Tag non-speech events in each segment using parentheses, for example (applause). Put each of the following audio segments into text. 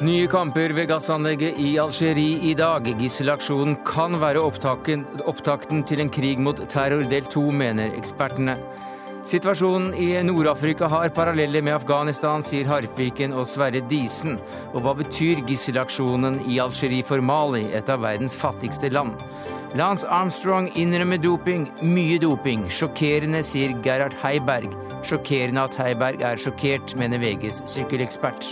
Nye kamper ved gassanlegget i Algerie i dag. Gisselaksjonen kan være opptakten, opptakten til en krig mot terror del to, mener ekspertene. Situasjonen i Nord-Afrika har paralleller med Afghanistan, sier Harpviken og Sverre Disen. Og hva betyr gisselaksjonen i Algerie for Mali, et av verdens fattigste land? Lance Armstrong innrømmer doping, mye doping. Sjokkerende, sier Gerhard Heiberg. Sjokkerende at Heiberg er sjokkert, mener VGs sykkelekspert.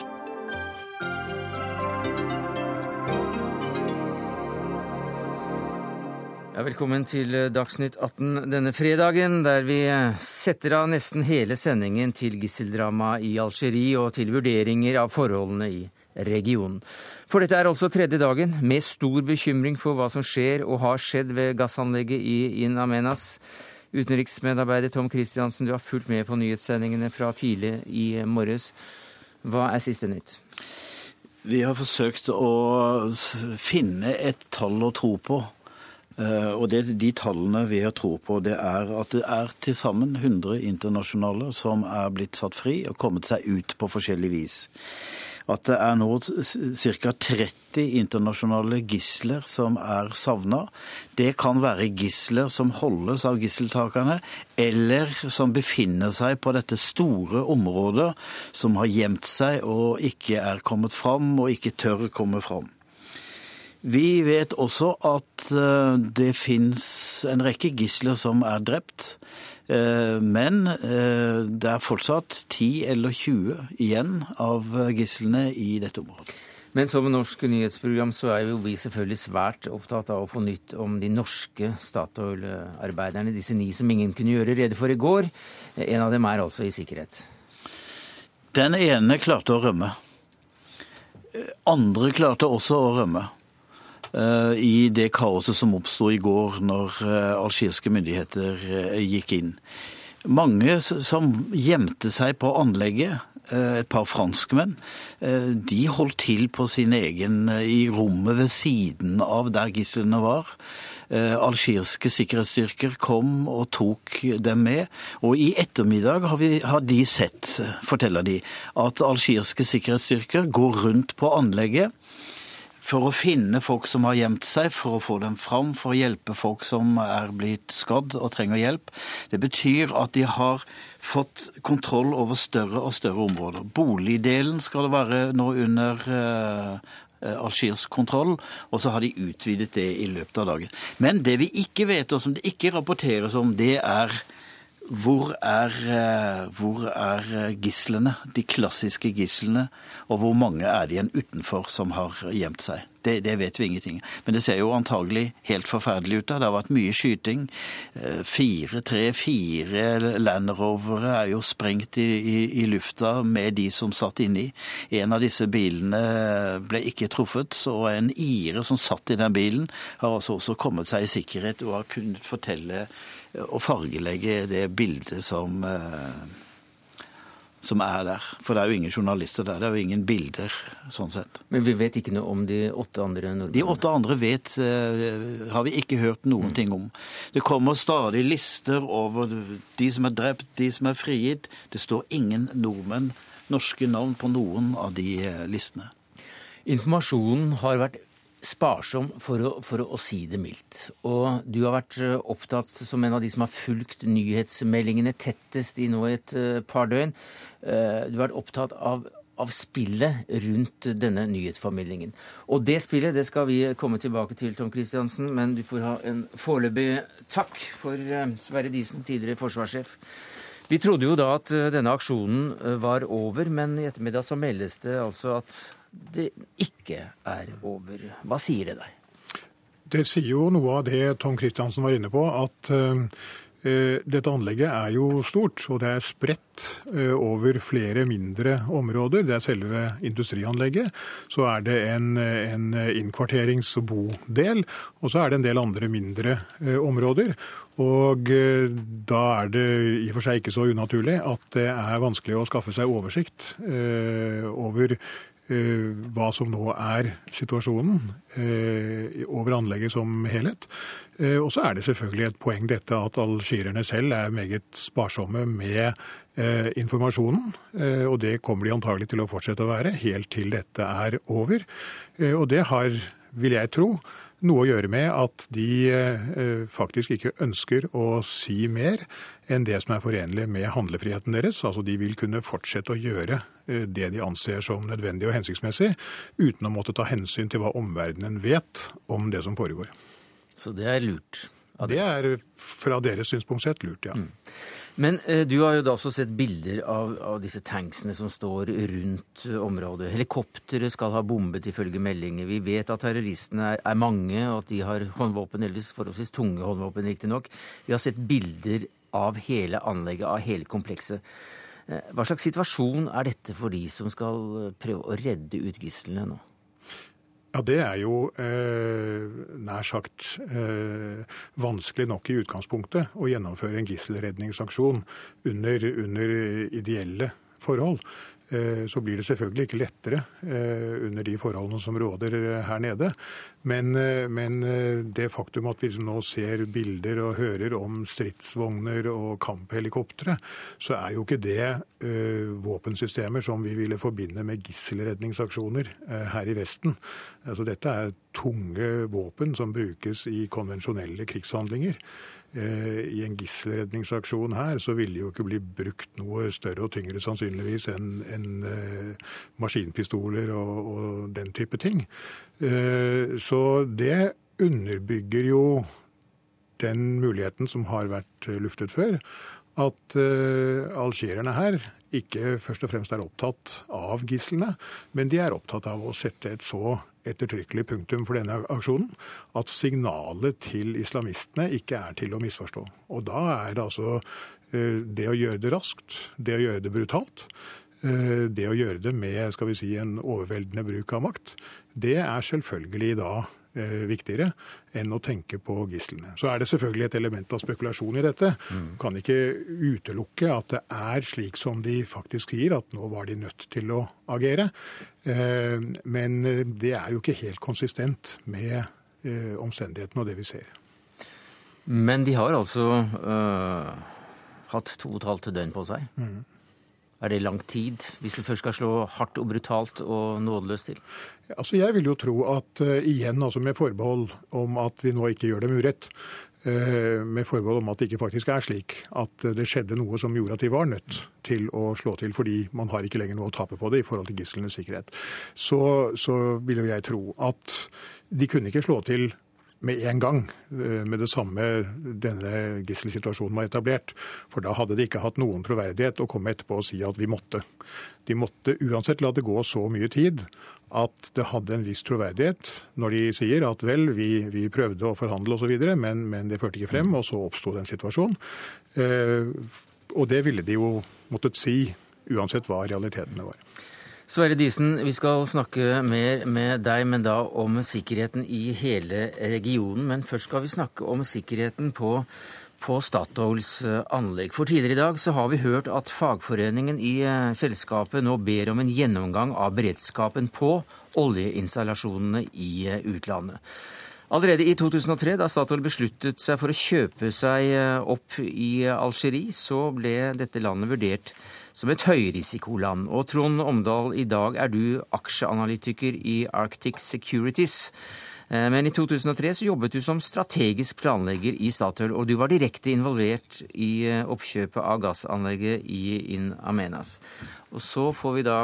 Ja, velkommen til eh, Dagsnytt 18 denne fredagen, der vi eh, setter av nesten hele sendingen til gisseldramaet i Algerie og til vurderinger av forholdene i regionen. For dette er altså tredje dagen med stor bekymring for hva som skjer og har skjedd ved gassanlegget i In Amenas. Utenriksmedarbeider Tom Christiansen, du har fulgt med på nyhetssendingene fra tidlig i morges. Hva er siste nytt? Vi har forsøkt å finne et tall å tro på Eh, og det, De tallene vi har tro på, det er at det er til sammen 100 internasjonale som er blitt satt fri og kommet seg ut på forskjellig vis. At det er nå ca. 30 internasjonale gisler som er savna. Det kan være gisler som holdes av gisseltakerne, eller som befinner seg på dette store området, som har gjemt seg og ikke er kommet fram og ikke tør komme fram. Vi vet også at eh, det fins en rekke gisler som er drept. Eh, men eh, det er fortsatt 10 eller 20 igjen av gislene i dette området. Men som norsk nyhetsprogram så er jo vi selvfølgelig svært opptatt av å få nytt om de norske Statoil-arbeiderne, disse ni som ingen kunne gjøre rede for i går. En av dem er altså i sikkerhet. Den ene klarte å rømme. Andre klarte også å rømme. Eh, i det kaoset som oppsto i går når eh, algeriske myndigheter eh, gikk inn. Mange som gjemte seg på anlegget, et par franskmenn, de holdt til på sin egen i rommet ved siden av der gislene var. Algeriske sikkerhetsstyrker kom og tok dem med. Og i ettermiddag har, vi, har de sett, forteller de, at algeriske sikkerhetsstyrker går rundt på anlegget for å finne folk som har gjemt seg, for å få dem fram, for å hjelpe folk som er blitt skadd og trenger hjelp. Det betyr at de har fått kontroll over større og større områder. Boligdelen skal det være nå under eh, algirsk kontroll, og så har de utvidet det i løpet av dagen. Men det vi ikke vet, og som det ikke rapporteres om, det er hvor er, eh, hvor er, eh, gislene, de klassiske gislene, og hvor mange er det igjen utenfor som har gjemt seg? Det, det, vet vi ingenting. Men det ser jo antagelig helt forferdelig ut. da. Det har vært mye skyting. Eh, fire, tre, fire Land Rovere er jo sprengt i, i, i, lufta med de som satt inni. En av disse bilene ble ikke truffet, så en ire som satt i den bilen, har altså også kommet seg i sikkerhet og har kunnet fortelle å fargelegge det bildet som, eh, som er der. For det er jo ingen journalister der. Det er jo ingen bilder, sånn sett. Men vi vet ikke noe om de åtte andre nordmennene? De åtte andre vet, eh, har vi ikke hørt noen mm. ting om. Det kommer stadig lister over de som er drept, de som er frigitt. Det står ingen nordmenn, norske navn, på noen av de eh, listene. Informasjonen har vært sparsom, for å, for å, si det mildt. Og du har vært eh, opptatt som en av de som har fulgt nyhetsmeldingene tettest i nå et eh, par døgn. Eh, du har vært opptatt av, av spillet rundt denne nyhetsformidlingen. Og det spillet det skal vi komme tilbake til, Tom Christiansen, men du får ha en foreløpig takk for Sverre Disen, tidligere forsvarssjef. Vi trodde jo da at denne aksjonen var over, men i ettermiddag så meldes det altså at det ikke er over. Hva sier det deg? Det sier jo noe av det Tom Kristiansen var inne på, at uh, dette anlegget er jo stort, og det er spredt uh, over flere mindre områder. Det er selve industrianlegget. Så er det en, en innkvarterings- og bodel, og så er det en del andre mindre områder. Og da er det i og for seg ikke så unaturlig at det er vanskelig å skaffe seg oversikt over hva som nå er situasjonen over anlegget som helhet. Og så er det selvfølgelig et poeng dette at algerierne selv er meget sparsomme med informasjonen. Og det kommer de antagelig til å fortsette å være helt til dette er over. Og det har, vil jeg tro, noe å gjøre med at de eh, faktisk ikke ønsker å si mer enn det som er forenlig med handlefriheten deres. Altså de vil kunne fortsette å gjøre eh, det de anser som nødvendig og hensiktsmessig, uten å måtte ta hensyn til hva omverdenen vet om det som foregår. Så det er lurt? Det er fra deres synspunkt sett lurt, ja. Mm. Men eh, du har jo da også sett bilder av, av disse tanksene som står rundt eh, området. Helikoptre skal ha bombet ifølge meldinger. Vi vet at terroristene er, er mange, og at de har håndvåpen, ellers forholdsvis tunge håndvåpen riktignok. Vi har sett bilder av hele anlegget, av hele komplekset. Eh, hva slags situasjon er dette for de som skal prøve å redde ut gislene nå? Ja, Det er jo eh, nær sagt eh, vanskelig nok i utgangspunktet å gjennomføre en gisselredningsaksjon under, under ideelle forhold. Eh, så blir det selvfølgelig ikke lettere eh, under de forholdene som råder eh, her nede. Men, men det faktum at vi liksom nå ser bilder og hører om stridsvogner og kamphelikoptre, så er jo ikke det våpensystemer som vi ville forbinde med gisselredningsaksjoner her i Vesten. Altså, dette er tunge våpen som brukes i konvensjonelle krigshandlinger. Eh, i en gisselredningsaksjon her, så ville det jo ikke bli brukt noe større og tyngre sannsynligvis enn en, uh, maskinpistoler og, og, den type ting. Uh, så det underbygger jo den muligheten som har vært luftet før, at algerierne her ikke først og fremst er opptatt av gislene, men de er opptatt av å sette et så ettertrykkelig punktum for denne aksjonen at signalet til islamistene ikke er til å misforstå. Og da er det altså eh, det å gjøre det raskt, det å gjøre det brutalt, eh, det å gjøre det med skal vi si, en overveldende bruk av makt, det er selvfølgelig da viktigere enn å tenke på gislene. Så er det selvfølgelig et element av spekulasjon i dette. Mm. Kan ikke utelukke at det er slik som de faktisk sier, at nå var de nødt til å agere. Eh, men det er jo ikke helt konsistent med eh, omstendighetene og det vi ser. Men de har altså øh, hatt to og et halvt døgn på seg. Mm. Er det lang tid, hvis du først skal slå hardt og brutalt og nådeløst til? Altså Jeg vil jo tro at uh, igjen, altså med forbehold om at vi nå ikke gjør dem urett, uh, med forbehold om at det ikke faktisk er slik at uh, det skjedde noe som gjorde at de var nødt til å slå til fordi man har ikke lenger noe å tape på det i forhold til gislenes sikkerhet, så, så vil jo jeg tro at de kunne ikke slå til med en gang eh, med det samme denne gisselsituasjonen var etablert. For da hadde de ikke hatt noen troverdighet å komme etterpå og si at vi måtte. De måtte uansett la det gå så mye tid at det hadde en viss troverdighet når de sier at vel, vi, vi prøvde å forhandle osv., men, men det førte ikke frem, og så oppsto den situasjonen. Eh, og det ville de jo måttet si uansett hva realitetene var. Sverre Disen, vi skal snakke mer med deg, men da om sikkerheten i hele regionen. Men først skal vi snakke om sikkerheten på, på Statoils eh, anlegg. For tidligere i dag så har vi hørt at fagforeningen i eh, selskapet nå ber om en gjennomgang av beredskapen på oljeinstallasjonene i eh, utlandet. Allerede i 2003, da Statoil besluttet seg for å kjøpe seg opp i Algerie, så ble dette landet vurdert som et høyrisikoland. Og Trond Omdal, i dag er du aksjeanalytiker i Arctic Securities. Eh, men i 2003 så jobbet du som strategisk planlegger i Statoil, og du var direkte involvert i eh, oppkjøpet av gassanlegget i In Amenas. Og så får vi da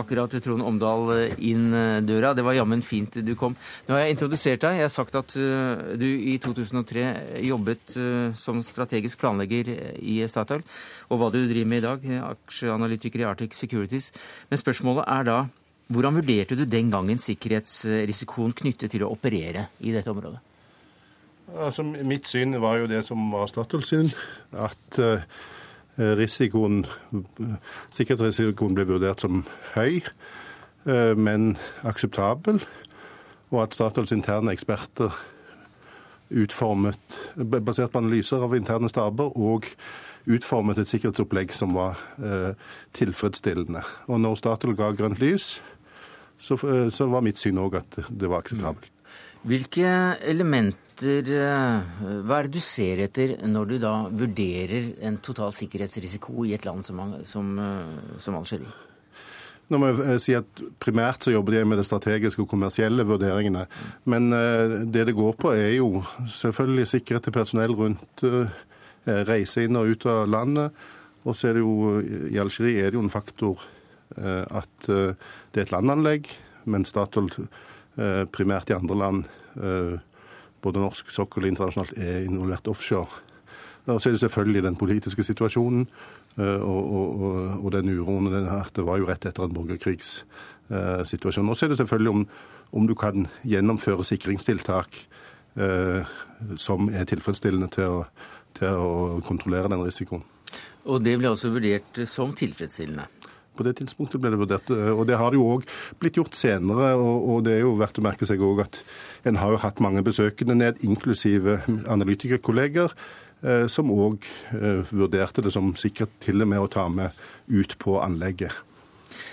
akkurat Trond Omdal eh, inn eh, døra. Det var jammen fint du kom. Nå har jeg introdusert deg. Jeg har sagt at eh, du i 2003 jobbet som strategisk planlegger i Statoil, og hva du driver med i dag, aksjeanalytiker i Arctic Securities. Men spørsmålet er da hvordan vurderte du den gangen sikkerhetsrisikoen knyttet til å operere i dette området? Altså, mitt syn var jo det som var Statoils syn, at uh, risikoen, sikkerhetsrisikoen ble vurdert som høy, eh, men akseptabel. Og at Statoils interne eksperter utformet, basert på analyser av interne staber, og utformet et sikkerhetsopplegg som var eh, tilfredsstillende. Og når Statoil ga grønt lys, så, eh, så var mitt syn òg at det var akseptabelt. Hvilke elementer eh, Hva er det du ser etter når du da vurderer en total sikkerhetsrisiko i et land som, som, eh, som Algerie? Nå må jeg si at Primært så jobber de med det strategiske og kommersielle vurderingene. Men det det går på, er jo selvfølgelig sikkerhet til personell rundt reise inn og ut av landet. Og så er det jo i Algerie er det jo en faktor at det er et landanlegg, men Statoil Eh, primært i andre land, eh, både norsk sokkel og internasjonalt, er involvert offshore. Og så er det selvfølgelig den politiske situasjonen eh, og, og, og den uroen. Det var jo rett etter en borgerkrigssituasjon. Og så er det selvfølgelig om, om du kan gjennomføre sikringstiltak eh, som er tilfredsstillende til å, til å kontrollere den risikoen. Og det ble også vurdert som tilfredsstillende? På det tidspunktet ble det vurdert, eh, og det har det jo òg blitt gjort senere. Og, det er jo verdt å merke seg òg at en har jo hatt mange besøkende ned, inklusive analytikerkolleger, eh, som òg eh, vurderte det som sikkert til og med å ta med ut på anlegget.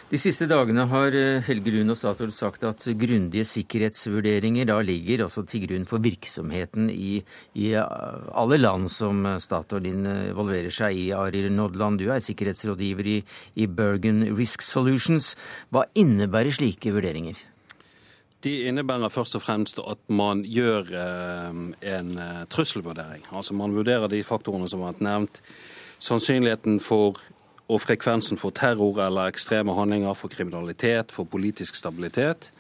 De siste dagene har eh, Helge Lund og Statoil sagt at grundige sikkerhetsvurderinger da ligger også til grunn for virksomheten i, i alle land som Statoil involverer seg i. Arild Nodland, du er sikkerhetsrådgiver i, i Bergen Risk Solutions. Hva innebærer slike vurderinger? De innebærer først og fremst at man gjør eh, en eh, trusselvurdering. Altså Man vurderer de faktorene som har vært nevnt. Sannsynligheten for og frekvensen for terror eller ekstreme handlinger, for kriminalitet, for politisk stabilitet.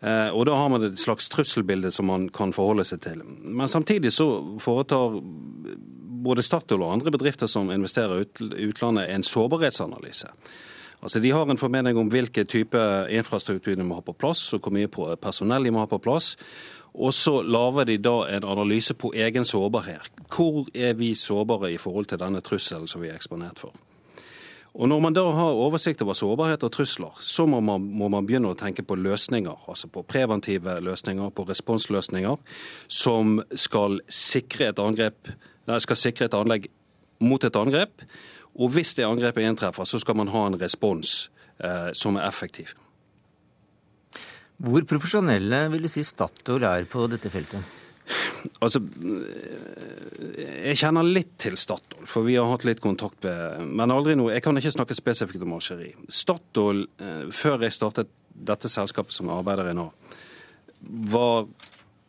Eh, og da har man et slags trusselbilde som man kan forholde seg til. Men samtidig så foretar både Statoil og andre bedrifter som investerer i utlandet, en sårbarhetsanalyse. Altså De har en formening om hvilke type infrastruktur de må ha på plass, og hvor mye personell de må ha på plass. Og så lager de da en analyse på egen sårbarhet. Hvor er vi sårbare i forhold til denne trusselen som vi er eksponert for? Og Når man da har oversikt over sårbarhet og trusler, så må man, må man, begynne å tenke på løsninger. Altså på preventive løsninger, på responsløsninger, som skal sikre et, angrep, nei, skal sikre et anlegg mot et angrep. Og hvis det angrepet inntreffer, så skal man ha en respons eh, som er effektiv. Hvor profesjonelle vil du si Statoil er på dette feltet? Altså, jeg kjenner litt til Statoil, for vi har hatt litt kontakt med Men aldri noe Jeg kan ikke snakke spesifikt om Algerie. Statoil, eh, før jeg startet dette selskapet som jeg arbeider i nå, var,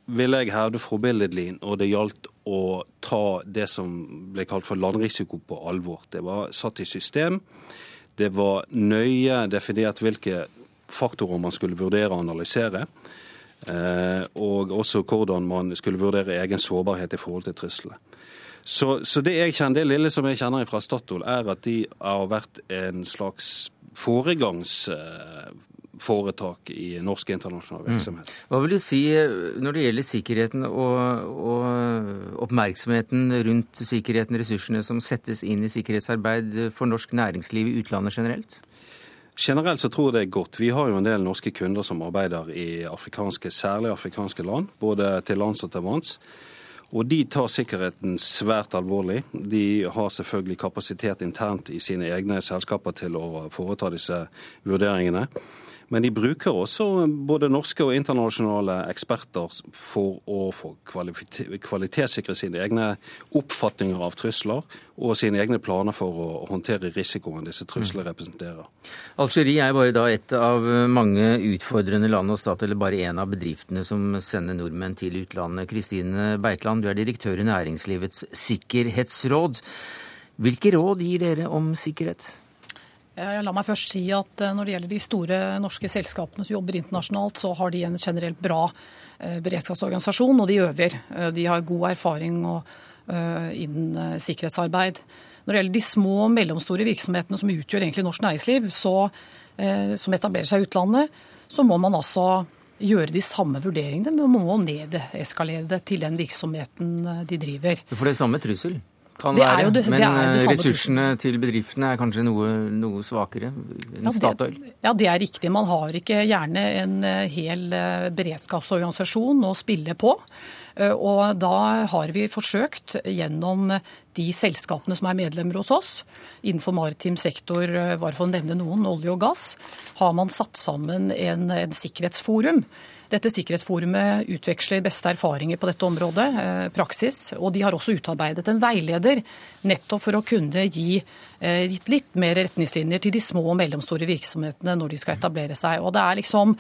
vil jeg hevde, forbilledlig når det gjaldt å ta det som ble kalt for landrisiko på alvor. Det var satt i system. Det var nøye definert hvilke faktorer man skulle vurdere og analysere. Eh, og også hvordan man skulle vurdere egen sårbarhet i forhold til truslene. Så, så, det kjenner, det lille som jeg kjenner fra Statoil, er at de har vært en slags foregangsforetak i norsk internasjonal mm. virksomhet. Mm. Hva vil du si eh, når det gjelder sikkerheten og, og, oppmerksomheten rundt sikkerheten, ressursene som settes inn i sikkerhetsarbeid for norsk næringsliv i utlandet generelt? Generelt så tror jeg det er godt. Vi har jo en del norske kunder som arbeider i afrikanske, særlig afrikanske land, både til lands og til vanns. Og de tar sikkerheten svært alvorlig. De har selvfølgelig kapasitet internt i sine egne selskaper til å foreta disse vurderingene. Men de bruker også både norske og internasjonale eksperter for å få kvalitetssikre sine egne oppfatninger av trusler og sine egne planer for å håndtere risikoen disse truslene mm. representerer. Algerie er bare da et av mange utfordrende land og stat, eller bare én av bedriftene som sender nordmenn til utlandet. Kristine Beitland, du er direktør i Næringslivets sikkerhetsråd. Hvilke råd gir dere om sikkerhet? Eh, la meg først si at eh, Når det gjelder de store norske selskapene som jobber internasjonalt, så har de en generelt bra eh, beredskapsorganisasjon, og de øver. De har god erfaring innen sikkerhetsarbeid. Når det gjelder de små og mellomstore virksomhetene som utgjør egentlig norsk næringsliv, så, som etablerer seg i utlandet, så må man altså gjøre de samme vurderingene, men man må nedeskalere det til den virksomheten de driver. For det er samme trussel? Kan det være. Det, men det ressursene til bedriftene er kanskje noe, noe svakere enn ja, Statoil? Ja, det er riktig. Man har ikke gjerne en eh, hel eh, beredskapsorganisasjon å spille på. Og da har vi forsøkt gjennom de selskapene som er medlemmer hos oss, innenfor maritim sektor, bare for å nevne noen, olje og gass, har man satt sammen en, en sikkerhetsforum. Dette sikkerhetsforumet utveksler beste erfaringer på dette området, eh, praksis. Og de har også utarbeidet en veileder nettopp for å kunne gi eh, litt mer retningslinjer til de små og mellomstore virksomhetene når de skal etablere seg. Og det er liksom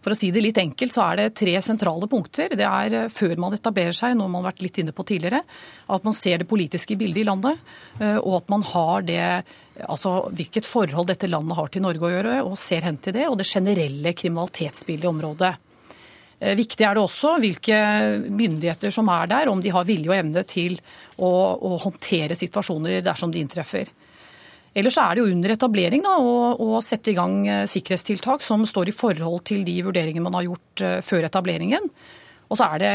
for å si det litt enkelt, så er det tre sentrale punkter. Det er eh, før man etablerer seg, noe man har vært litt inne på tidligere, at man ser det politiske bildet i landet, og at man har det altså hvilket forhold dette landet har til Norge å gjøre, og ser hen til det, og det generelle kriminalitetsbildet i området. Eh, viktig er det også hvilke myndigheter som er der, om de har vilje og evne til å, å håndtere situasjoner dersom de inntreffer. Ellers er det jo under etablering da, å, å, sette i gang eh, sikkerhetstiltak som står i forhold til de vurderinger man har gjort uh, før etableringen. Og så er det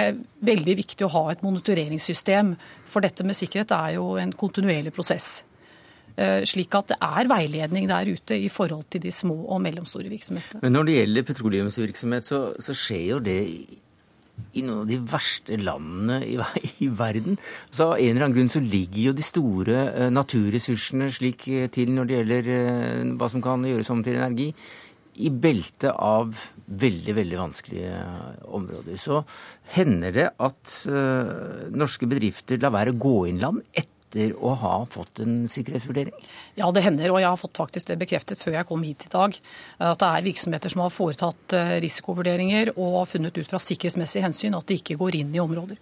veldig viktig å ha et monitoreringssystem, for dette med sikkerhet er jo en kontinuerlig prosess. Eh, slik at det er veiledning der ute i forhold til de små og mellomstore virksomhetene. Men når det gjelder petroleumsvirksomhet, så, så skjer jo det i, noen av de verste landene i, (laughs) i, verden. Så Av en eller annen grunn så ligger jo de store uh, naturressursene slik eh, til når det gjelder hva som kan gjøres om til energi, i beltet av veldig, veldig vanskelige områder. Så hender det at norske bedrifter lar være å gå inn land etter etter å ha fått en sikkerhetsvurdering? Ja, det hender, og jeg har fått faktisk det bekreftet før jeg kom hit i dag. At det er virksomheter som har foretatt eh, risikovurderinger og har funnet ut fra sikkerhetsmessige hensyn at de ikke går inn i områder.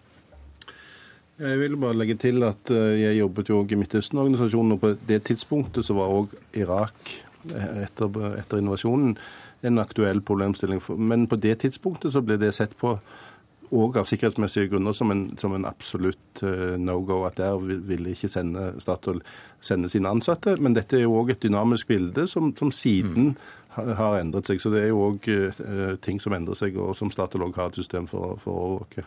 Jeg vil bare legge til at eh, jeg jobbet jo i Midtøsten-organisasjonen, og på det tidspunktet så var òg Irak, eh, etter, etter invasjonen, en aktuell problemstilling. Men på det tidspunktet så ble det sett på og av sikkerhetsmessige grunner som en, som en absolutt uh, no go. At der ville ikke sende Statoil sende sine ansatte. Men dette er jo òg et dynamisk bilde som, som siden mm. har, endret seg. Så det er jo òg uh, ting som endrer seg, og som Statoil òg har et system for, for å overvåke.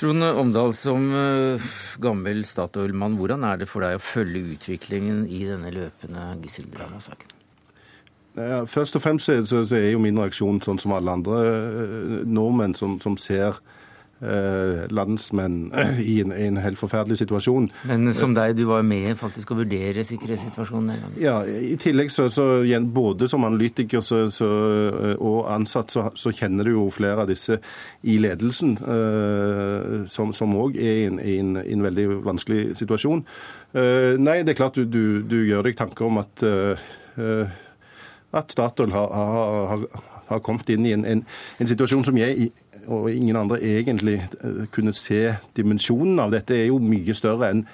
Trond Omdal, som uh, gammel Statoil-mann, hvordan er det for deg å følge utviklingen i denne løpende gisseldramasaken? Ja, først og fremst så, så, er jo min reaksjon sånn som alle andre nordmenn som, som ser Eh, landsmenn (clears throat) i en, en, helt forferdelig situasjon. Men som deg, du var med faktisk å vurdere sikkerhetssituasjonen den gangen? Ja, i tillegg så, så både som analytiker så, så, og ansatt så, kjenner du jo flere av disse i ledelsen uh, som òg er i en, en, en, veldig vanskelig situasjon. Uh, nei, det er klart du, du, du, gjør deg tanker om at uh, at Statoil har, har, har, har, kommet inn i en, en, en situasjon som jeg og ingen andre egentlig eh, kunne se dimensjonen av dette, er jo mye større enn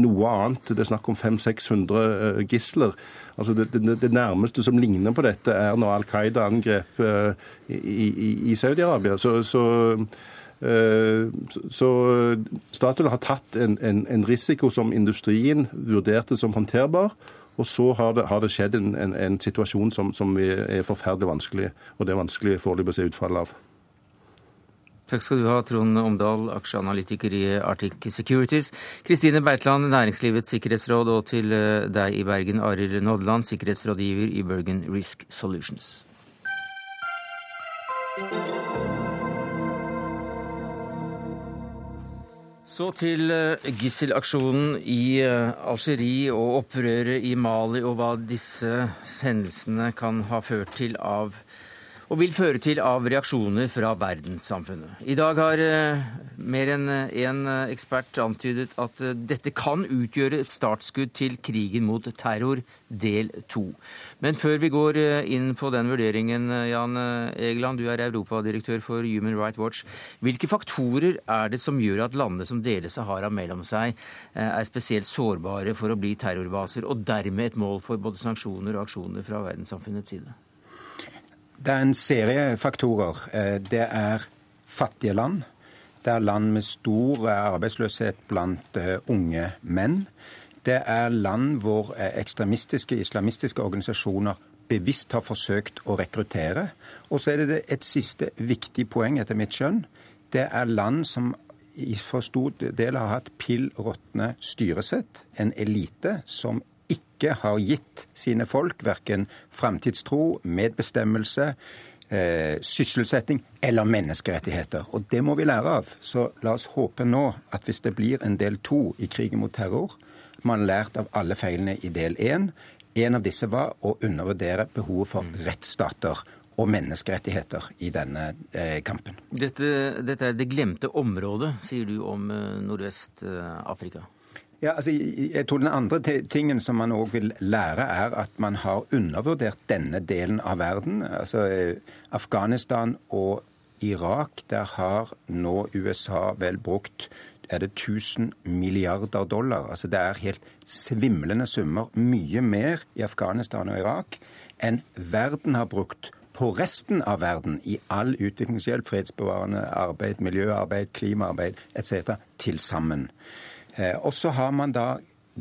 noe annet. Det er snakk om 500-600 eh, gisler. Altså det, det, det, nærmeste som ligner på dette, er når Al Qaida angrep eh, i, i, i Saudi-Arabia. Så, så, så, Statoil har tatt en, en, en, risiko som industrien vurderte som håndterbar. Og så har det, har det skjedd en, en, situasjon som, som, er forferdelig vanskelig, og det er vanskelig foreløpig å se utfallet av. Takk skal du ha, Trond Omdal, aksjeanalytiker i Arctic Securities. Kristine Beitland, Næringslivets sikkerhetsråd, og til eh, deg i Bergen, Arild Nådeland, sikkerhetsrådgiver i Bergen Risk Solutions. Så til eh, gisselaksjonen i eh, Algerie og opprøret i Mali, og hva disse hendelsene kan ha ført til av og vil føre til av reaksjoner fra verdenssamfunnet. I dag har eh, mer enn én eh, ekspert antydet at eh, dette kan utgjøre et startskudd til krigen mot terror del to. Men før vi går inn på den vurderingen, Jan Egeland, du er europadirektør for Human Rights Watch. Hvilke faktorer er det som gjør at landene som deler Sahara mellom seg, er spesielt sårbare for å bli terrorbaser, og dermed et mål for både sanksjoner og aksjoner fra verdenssamfunnets side? Det er en serie faktorer. Eh, det er fattige land. Det er land med stor arbeidsløshet blant eh, unge menn. Det er land hvor eh, ekstremistiske, islamistiske organisasjoner bevisst har forsøkt å rekruttere. Og så er det et siste viktig poeng, etter mitt skjønn. Det er land som for stor del har hatt pill råtne styresett. En elite som ikke har gitt sine folk verken framtidstro, medbestemmelse eh, sysselsetting eller menneskerettigheter. Og det må vi lære av. Så la oss håpe nå at hvis det blir en del to i krigen mot terror, man har lært av alle feilene i del én. En av disse var å undervurdere behovet for rettsstater og menneskerettigheter i denne eh, kampen. Dette, dette, er det glemte området, sier du om eh, Nordvest-Afrika? Ja, altså, jeg tror Den andre tingen som man òg vil lære, er at man har undervurdert denne delen av verden. Altså, eh, Afghanistan og Irak, der har nå USA vel brukt er det 1000 milliarder dollar. Altså Det er helt svimlende summer. Mye mer i Afghanistan og Irak enn verden har brukt på resten av verden i all utviklingshjelp, fredsbevarende arbeid, miljøarbeid, klimaarbeid etc. til sammen. Eh, og så har man da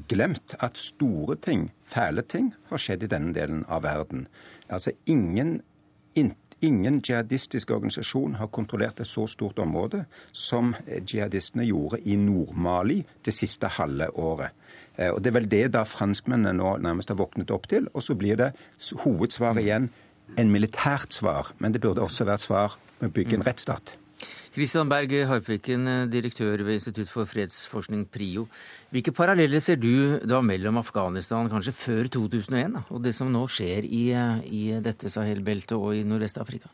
glemt at store ting, fæle ting, har skjedd i denne delen av verden. Altså ingen, ingen jihadistisk organisasjon har kontrollert et så stort område som jihadistene gjorde i Nord-Mali det siste halve året. Eh, og Det er vel det da franskmennene nå nærmest har våknet opp til. Og så blir det hovedsvaret igjen en militært svar, men det burde også vært svar med å bygge en rettsstat. Kristian Berg Harpviken, direktør ved Institutt for fredsforskning, PRIO. Hvilke paralleller ser du da mellom Afghanistan kanskje før 2001 da, og det som nå skjer i, i dette Sahel-beltet og i Nordvest-Afrika?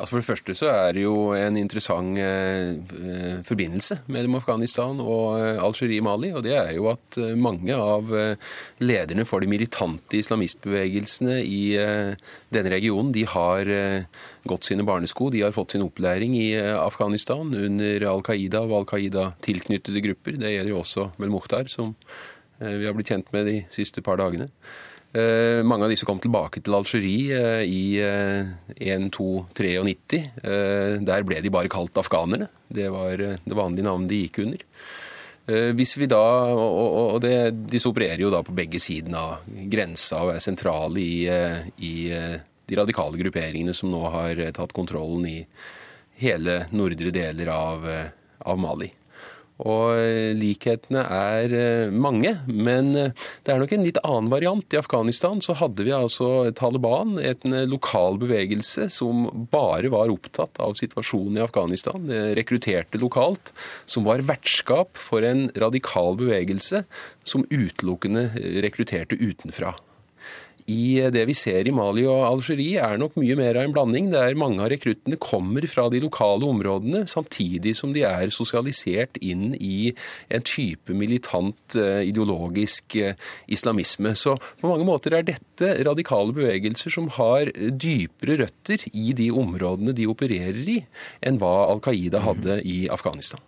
Altså For det første så er det jo en interessant eh, forbindelse mellom Afghanistan og eh, Algerie-Mali. Og det er jo at eh, mange av eh, lederne for de militante islamistbevegelsene i eh, denne regionen, de har eh, gått sine barnesko. De har fått sin opplæring i Afghanistan under Al Qaida og Al Qaida-tilknyttede grupper. Det gjelder jo også Mel Mukhtar, som vi har blitt kjent med de siste par dagene. Eh, mange av disse kom tilbake til Algerie eh, i 1293. Eh, der ble de bare kalt afghanerne. Det var det vanlige navnet de gikk under. Hvis vi da, og det, Disse opererer jo da på begge sidene av grensa og er sentrale i, i de radikale grupperingene som nå har tatt kontrollen i hele nordre deler av, av Mali. Og eh, likhetene er eh, mange, men eh, det er nok en litt annen variant. I Afghanistan så hadde vi altså Taliban, en lokal bevegelse som bare var opptatt av situasjonen i Afghanistan. Rekrutterte lokalt, som var vertskap for en radikal bevegelse som utelukkende rekrutterte utenfra i det vi ser i Mali og Algerie, er nok mye mer av en blanding. Der mange av rekruttene kommer fra de lokale områdene, samtidig som de er sosialisert inn i en type militant eh, ideologisk eh, islamisme. Så på mange måter er dette radikale bevegelser som har dypere røtter i de områdene de opererer i, enn hva Al Qaida hadde i Afghanistan.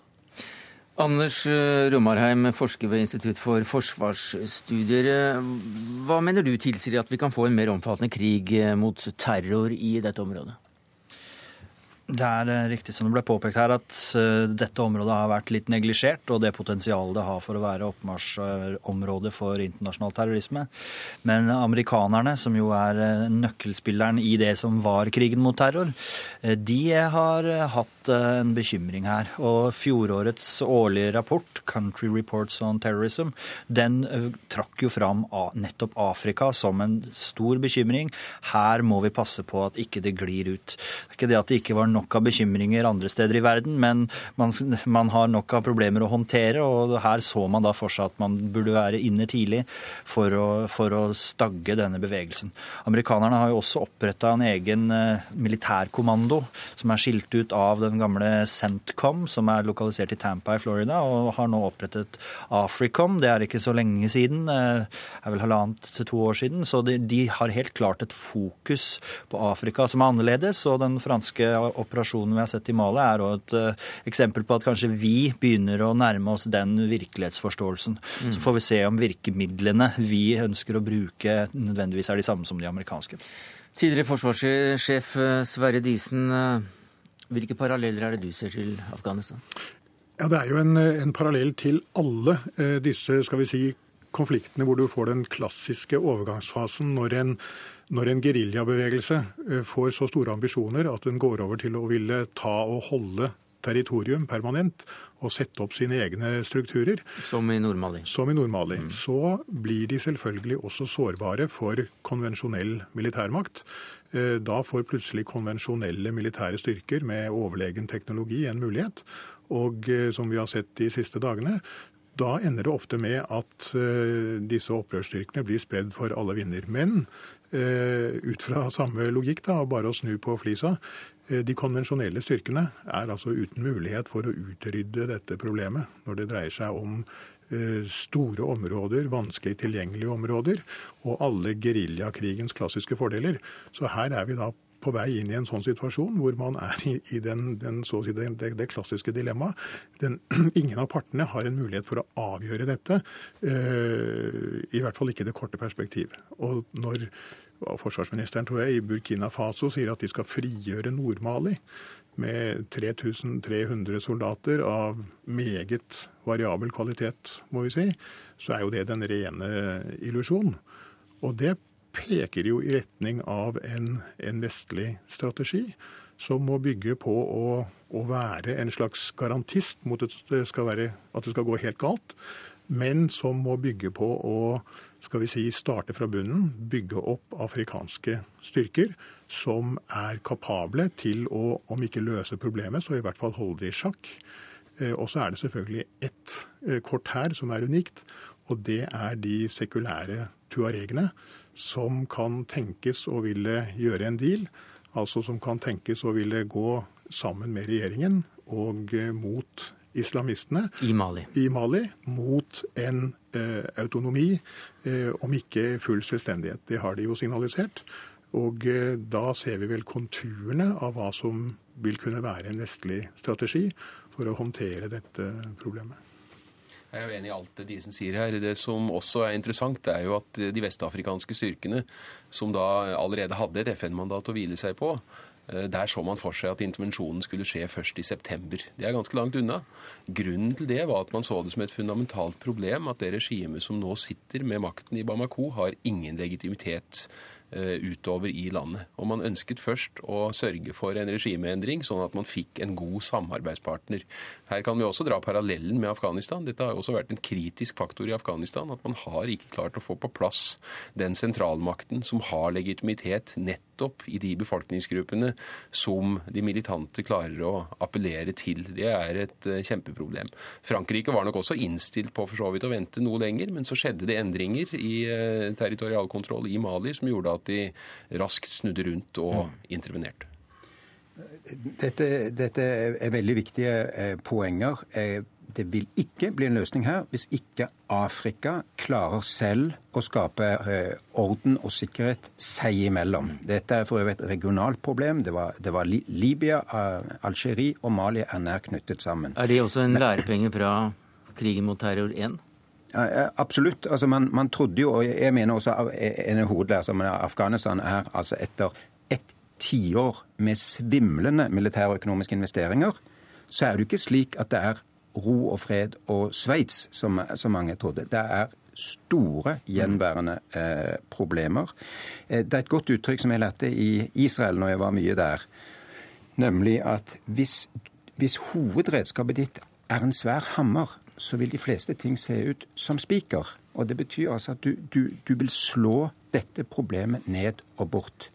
Anders eh, Romarheim, forsker ved Institutt for forsvarsstudier. Hva mener du tilsier at vi kan få en mer omfattende krig eh, mot terror i dette området? Det er eh, riktig som det ble påpekt her, at eh, dette området har vært litt neglisjert, og det potensialet det har for å være oppmarsjområde for internasjonal terrorisme. Men amerikanerne, som jo er eh, nøkkelspilleren i det som var krigen mot terror, de har hatt en bekymring her. Og fjorårets årlige rapport, 'Country Reports on Terrorism', den trakk jo fram nettopp Afrika som en stor bekymring. Her må vi passe på at ikke det glir ut. Det er ikke det at det ikke var nok av bekymringer andre steder i verden, men man, man, har nok av problemer å håndtere. og Her så man da for seg at man burde være inne tidlig for å, for å stagge denne bevegelsen. Amerikanerne har jo også oppretta en egen uh, militærkommando som er skilt ut av den gamle CENTCOM, som er lokalisert i Tampa i Florida, og har nå opprettet AFRICOM. Det er ikke så lenge siden, det er vel halvannet til to år siden. Så de, de har helt klart et fokus på Afrika som er annerledes. og den franske operasjonen vi har sett i Mali, er et uh, eksempel på at kanskje vi begynner å nærme oss den virkelighetsforståelsen. Mm. Så får vi se om virkemidlene vi ønsker å bruke, nødvendigvis er de samme som de amerikanske. Tidligere forsvarssjef eh, Sverre Disen, eh, hvilke paralleller er det du ser til Afghanistan? Ja, Det er jo en, en parallell til alle disse skal vi si, konfliktene hvor du får den klassiske overgangsfasen når en når en geriljabevegelse eh, får så store ambisjoner at den går over til å ville ta og holde territorium permanent og sette opp sine egne strukturer Som i Nord-Mali? Som i Nord-Mali. Mm. Så blir de selvfølgelig også sårbare for konvensjonell militærmakt. Da får plutselig konvensjonelle militære styrker med overlegen teknologi en mulighet. Og som vi har sett de siste dagene, da ender det ofte med at disse opprørsstyrkene blir spredd for alle vinder. Men ut fra samme logikk, da, bare å snu på flisa, de konvensjonelle styrkene er altså uten mulighet for å utrydde dette problemet når det dreier seg om Eh, store områder, vanskelig tilgjengelige områder, og alle geriljakrigens klassiske fordeler. Så her er vi da på vei inn i en sånn situasjon hvor man er i, den, den, si, det, det, klassiske dilemmaet. (clears throat) ingen av partene har en mulighet for å avgjøre dette, uh, i hvert fall ikke i det korte perspektiv. Og når forsvarsministeren tror jeg, i Burkina Faso sier at de skal frigjøre Nord-Mali, med 3300 soldater av meget variabel kvalitet, må vi si, så er jo det den rene illusjon. Og det peker jo i retning av en, en vestlig strategi som må bygge på å, å, være en slags garantist mot at det, være, at det skal gå helt galt, men som må bygge på å skal vi si, starte fra bunnen, bygge opp afrikanske styrker som er kapable til å, om ikke løse problemet, så i hvert fall holde det i sjakk. Eh, og så er det selvfølgelig ett eh, kort her som er unikt, og det er de sekulære tuaregene som kan tenkes å ville gjøre en deal. Altså som kan tenkes å ville gå sammen med regjeringen og eh, mot islamistene i Mali, i Mali mot en eh, autonomi, eh, om ikke full selvstendighet. Det har de jo signalisert. Og eh, da ser vi vel konturene av hva som vil kunne være en vestlig strategi for å håndtere dette problemet. Jeg er jo enig i alt det Disen sier her. Det som også er interessant, er jo at de vestafrikanske styrkene, som da allerede hadde et FN-mandat å hvile seg på, der så man for seg at intervensjonen skulle skje først i september. Det er ganske langt unna. Grunnen til det var at man så det som et fundamentalt problem at det regimet som nå sitter med makten i Bamako, har ingen legitimitet Eh, utover i landet. Og man ønsket først å sørge for en regimeendring, sånn at man fikk en god samarbeidspartner. Her kan vi også dra parallellen med Afghanistan. Dette har også vært en kritisk faktor i Afghanistan. At man har ikke klart å få på plass den sentralmakten som har legitimitet nettopp i de befolkningsgruppene som de militante klarer å appellere til. Det er et eh, kjempeproblem. Frankrike var nok også innstilt på for så vidt å vente noe lenger, men så skjedde det endringer i eh, territorialkontroll i Mali som gjorde at de raskt snudde rundt og mm. intervenerte. Dette, dette, er veldig viktige eh, poenger. Eh, det vil ikke bli en løsning her hvis ikke Afrika klarer selv å skape eh, orden og sikkerhet seg imellom. Mm. Dette er for øvrig et regionalt problem. Det var, det var Libya, Algerie og Mali er nær knyttet sammen. Er det også en lærepenge fra krigen mot terror 1? Absolutt. Altså man, man, trodde jo, og jeg mener også en hovedlærer som Afghanistan er altså etter et tiår med svimlende militære og økonomiske investeringer, så er det jo ikke slik at det er ro og fred og Sveits, som, som mange trodde. Det er store gjenværende eh, problemer. Eh, det er et godt uttrykk som jeg lærte i Israel når jeg var mye der, nemlig at hvis, hvis hovedredskapet ditt er en svær hammer, så vil de fleste ting se ut som spiker. Og det betyr altså at du, du, du vil slå dette problemet ned og bort.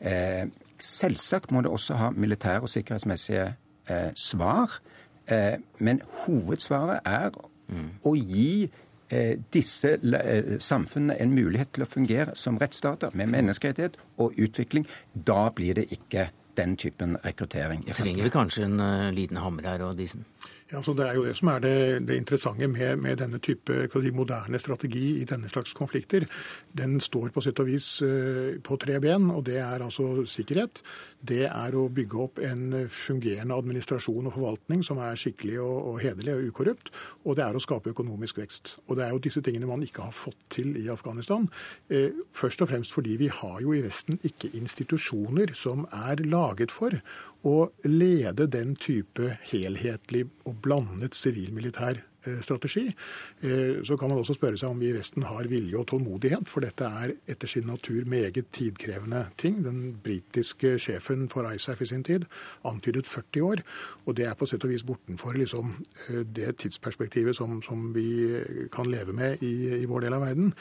Eh, selvsagt må det også ha militære og sikkerhetsmessige eh, svar. Eh, men hovedsvaret er mm. å gi eh, disse eh, samfunnene en mulighet til å fungere som rettsstater med menneskerettighet og utvikling. Da blir det ikke den typen rekruttering. Trenger vi kanskje en liten hammer her og Disen? Ja, så Det er jo det som er det, det interessante med, med, denne type si, moderne strategi i denne slags konflikter. Den står på sett og vis uh, på tre ben, og det er altså sikkerhet. Det er å bygge opp en fungerende administrasjon og forvaltning som er skikkelig og, og hederlig og ukorrupt. Og det er å skape økonomisk vekst. Og det er jo disse tingene man ikke har fått til i Afghanistan. Uh, først og fremst fordi vi har jo i Vesten ikke institusjoner som er laget for å lede den type helhetlig og blandet sivil-militær eh, strategi. Eh, så kan man også spørre seg om vi i Vesten har vilje og tålmodighet, for dette er etter sin natur meget tidkrevende ting. Den britiske sjefen for ISAF i sin tid antydet 40 år, og det er på sett og vis bortenfor liksom, eh, det tidsperspektivet som, som, vi kan leve med i, i, vår del av verden.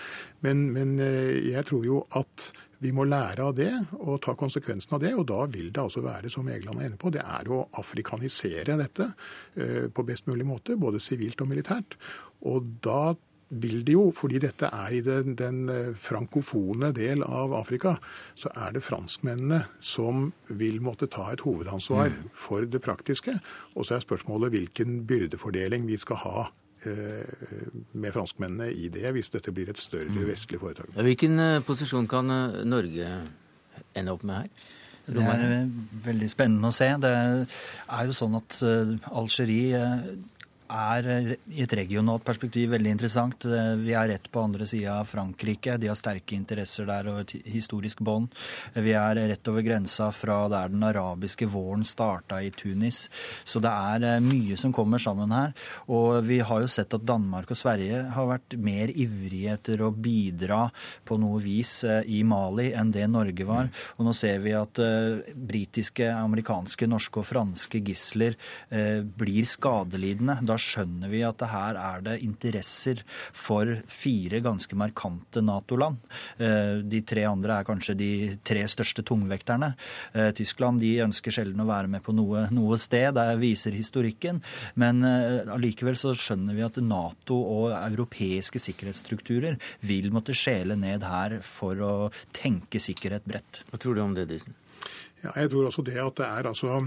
Men, men jeg tror jo at Vi må lære av det og ta konsekvensen av det. Og da vil det altså være, som Egeland er inne på, det er å afrikanisere dette eh, på best mulig måte, både sivilt og militært. Og da vil det jo, fordi dette er i den, den, eh, frankofone del av Afrika, så er det franskmennene som vil måtte ta et hovedansvar mm. for det praktiske. Og så er spørsmålet hvilken byrdefordeling vi skal ha med franskmennene i det, hvis dette blir et større mm. vestlig foretak. Hvilken eh, posisjon kan Norge ende opp med her? Det er veldig spennende å se. Det er jo sånn at Algerie er eh, i et regionalt perspektiv veldig interessant. Eh, vi er rett på andre sida av Frankrike. De har sterke interesser der og et historisk bånd. Vi er rett over grensa fra der den arabiske våren starta i Tunis. Så det er eh, mye som kommer sammen her. Og vi har jo sett at Danmark og Sverige har vært mer ivrige etter å bidra på noe vis i Mali enn det Norge var. Og nå ser vi at britiske, amerikanske, norske og franske gisler blir skadelidende. Da skjønner vi at her er det interesser for fire ganske markante Nato-land. Eh, de tre andre er kanskje de tre største tungvekterne. Eh, Tyskland de ønsker sjelden å være med på noe, noe sted, det viser historikken. Men eh, allikevel så skjønner vi at Nato og europeiske sikkerhetsstrukturer vil måtte skjele ned her for å tenke sikkerhet bredt. Hva tror du om det, Dysen? Ja, jeg tror også det at det er altså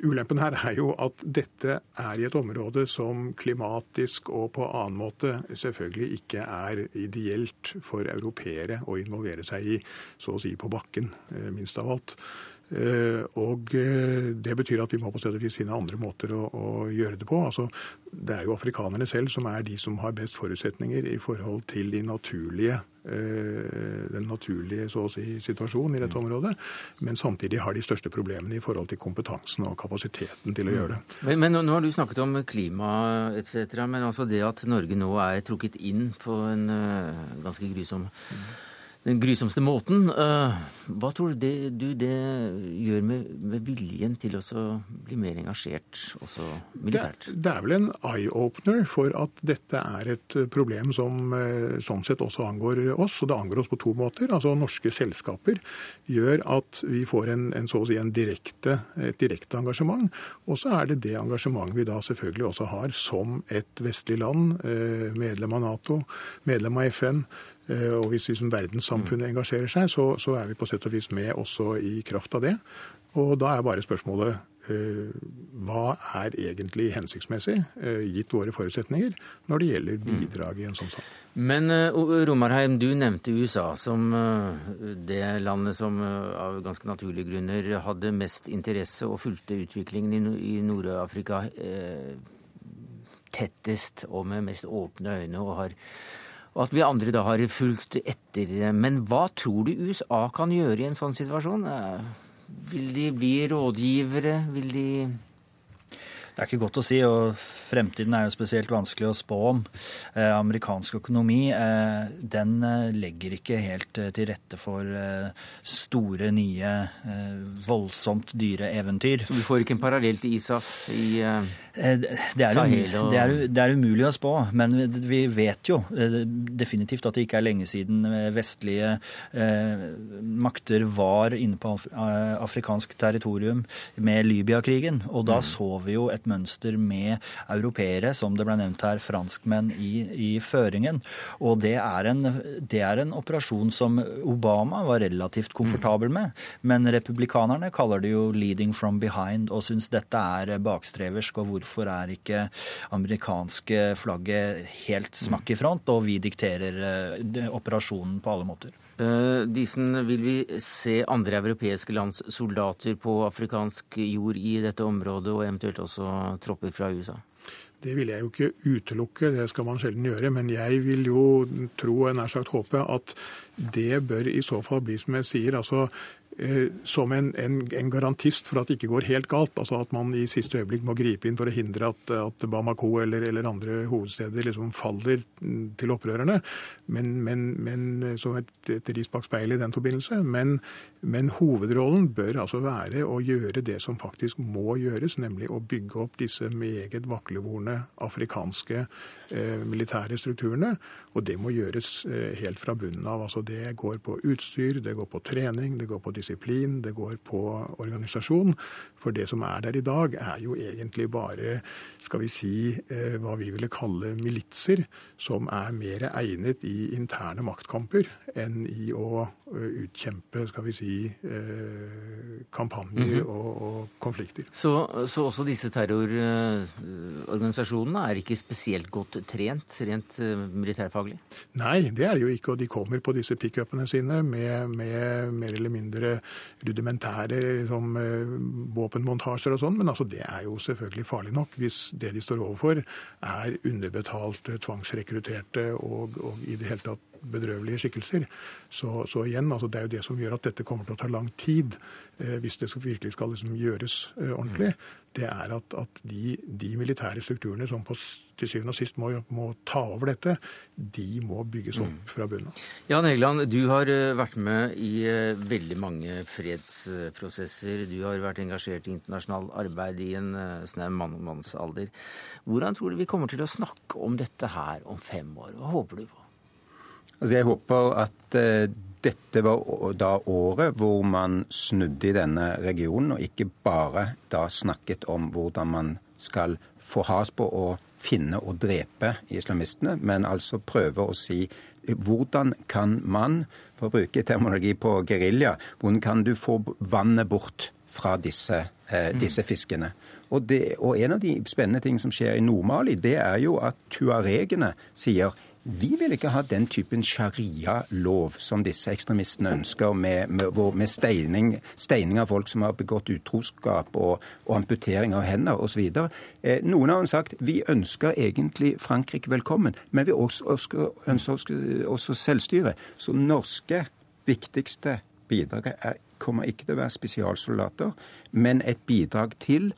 Ulempen her er jo at dette er i et område som klimatisk og på annen måte selvfølgelig ikke er ideelt for europeere å involvere seg i, så å si på bakken, eh, minst av alt. Eh, og eh, Det betyr at vi må på stedet vis finne andre måter å, å, gjøre det på. Altså, det er jo afrikanerne selv som er de som har best forutsetninger i forhold til de naturlige, eh, den naturlige så å si, situasjonen i dette mm. området. Men samtidig har de største problemene i forhold til kompetansen og kapasiteten til å gjøre det. Mm. Men, men Nå har du snakket om klima etc. Men altså det at Norge nå er trukket inn på en ganske grusom mm den grusomste måten. Eh, hva tror du det, du det gjør med, med, viljen til å bli mer engasjert, også militært? Det, det er vel en eye-opener for at dette er et problem som eh, sånn sett også angår oss. Og det angår oss på to måter. Altså Norske selskaper gjør at vi får en, en så å si en direkte, et direkte engasjement. Og så er det det engasjementet vi da selvfølgelig også har som et vestlig land, eh, medlem av Nato, medlem av FN Eh, og hvis liksom verdenssamfunnet engasjerer seg, så, så, er vi på sett og vis med også i kraft av det. Og da er bare spørsmålet eh, hva er egentlig hensiktsmessig, eh, gitt våre forutsetninger, når det gjelder bidrag i en sånn sak. Men Romarheim, du nevnte USA som det landet som av ganske naturlige grunner hadde mest interesse og fulgte utviklingen i Nord-Afrika tettest og med mest åpne øyne, og har og at vi andre da har fulgt etter. Men hva tror du USA kan gjøre i en sånn situasjon? Vil de bli rådgivere? Vil de det er ikke godt å si, og fremtiden er jo spesielt vanskelig å spå om. Eh, amerikansk økonomi eh, den eh, legger ikke helt eh, til rette for eh, store, nye, eh, voldsomt dyre eventyr. Så du får ikke en parallell til ISAF i det er? Og... Det, er, det er, umulig å spå, men vi vet jo definitivt at det ikke er lenge siden vestlige makter var inne på afrikansk territorium med Libya-krigen. Og da mm. så vi jo et mønster med europeere, som det ble nevnt her, franskmenn i, i føringen. Og det er, en, det er, en, operasjon som Obama var relativt komfortabel med. Men republikanerne kaller det jo 'leading from behind' og syns dette er bakstreversk. Og hvorfor er ikke amerikanske flagget helt smakk i front, og vi dikterer eh, operasjonen på alle måter? Uh, Disen, vil vi se andre europeiske lands soldater på afrikansk jord i dette området, og eventuelt også tropper fra USA? Det vil jeg jo ikke utelukke, det skal man sjelden gjøre. Men jeg vil jo tro og nær sagt håpe at det bør i så fall bli som jeg sier, altså Eh, som en, en, en, garantist for at det ikke går helt galt. altså At man i siste øyeblikk må gripe inn for å hindre at, at Bamako eller, eller, andre hovedsteder liksom faller til opprørerne. Men, men, men som et, et ris bak speilet i den forbindelse. Men, men, hovedrollen bør altså være å gjøre det som faktisk må gjøres, nemlig å bygge opp disse meget vaklevorne afrikanske eh, militære strukturene. Og det må gjøres eh, helt fra bunnen av. altså Det går på utstyr, det går på trening, det går på disiplin det går på organisasjon. For det som er der i dag, er jo egentlig bare skal vi si, eh, hva vi ville kalle militser, som er mer egnet i interne maktkamper enn i å eh, utkjempe skal vi si, eh, kampanjer mm -hmm. og, og, konflikter. Så, så, også disse terrororganisasjonene er ikke spesielt godt trent rent militærfaglig? Nei, det er de jo ikke. Og de kommer på disse pickupene sine med, med mer eller mindre rudimentære liksom, våpenmontasjer og sånn. Men altså, det er jo selvfølgelig farlig nok hvis det de står overfor er underbetalte, tvangsrekrutterte og, og i det hele tatt bedrøvelige skikkelser. Så, så, igjen, altså det er jo det som gjør at dette kommer til å ta lang tid eh, hvis det skal, virkelig skal liksom gjøres eh, ordentlig. Mm. Det er at, at de, de, militære strukturene som på, til syvende og sist må, må, ta over dette, de må bygges opp mm. fra bunnen av. Jan Egeland, du har uh, vært med i uh, veldig mange fredsprosesser. Du har vært engasjert i internasjonalt arbeid i en uh, snau mannsalder. Hvordan tror du vi kommer til å snakke om dette her om fem år? Hva håper du på? Altså jeg håper at eh, dette var da året hvor man snudde i denne regionen, og ikke bare da snakket om hvordan man skal få has på å finne og drepe islamistene, men altså prøve å si hvordan kan man, for å bruke terminologi på gerilja, hvordan kan du få vannet bort fra disse, eh, disse fiskene? Og, det, og, en av de spennende ting som skjer i Nord-Mali, det er jo at tuaregene sier vi vil ikke ha den typen sharia-lov som disse ekstremistene ønsker, med, med, med steining, steining, av folk som har begått utroskap og, og amputering av hender osv. Eh, noen har sagt vi ønsker egentlig Frankrike velkommen, men vi også, også, ønsker også selvstyre. Så norske viktigste bidraget er, kommer ikke til å være spesialsoldater, men et bidrag til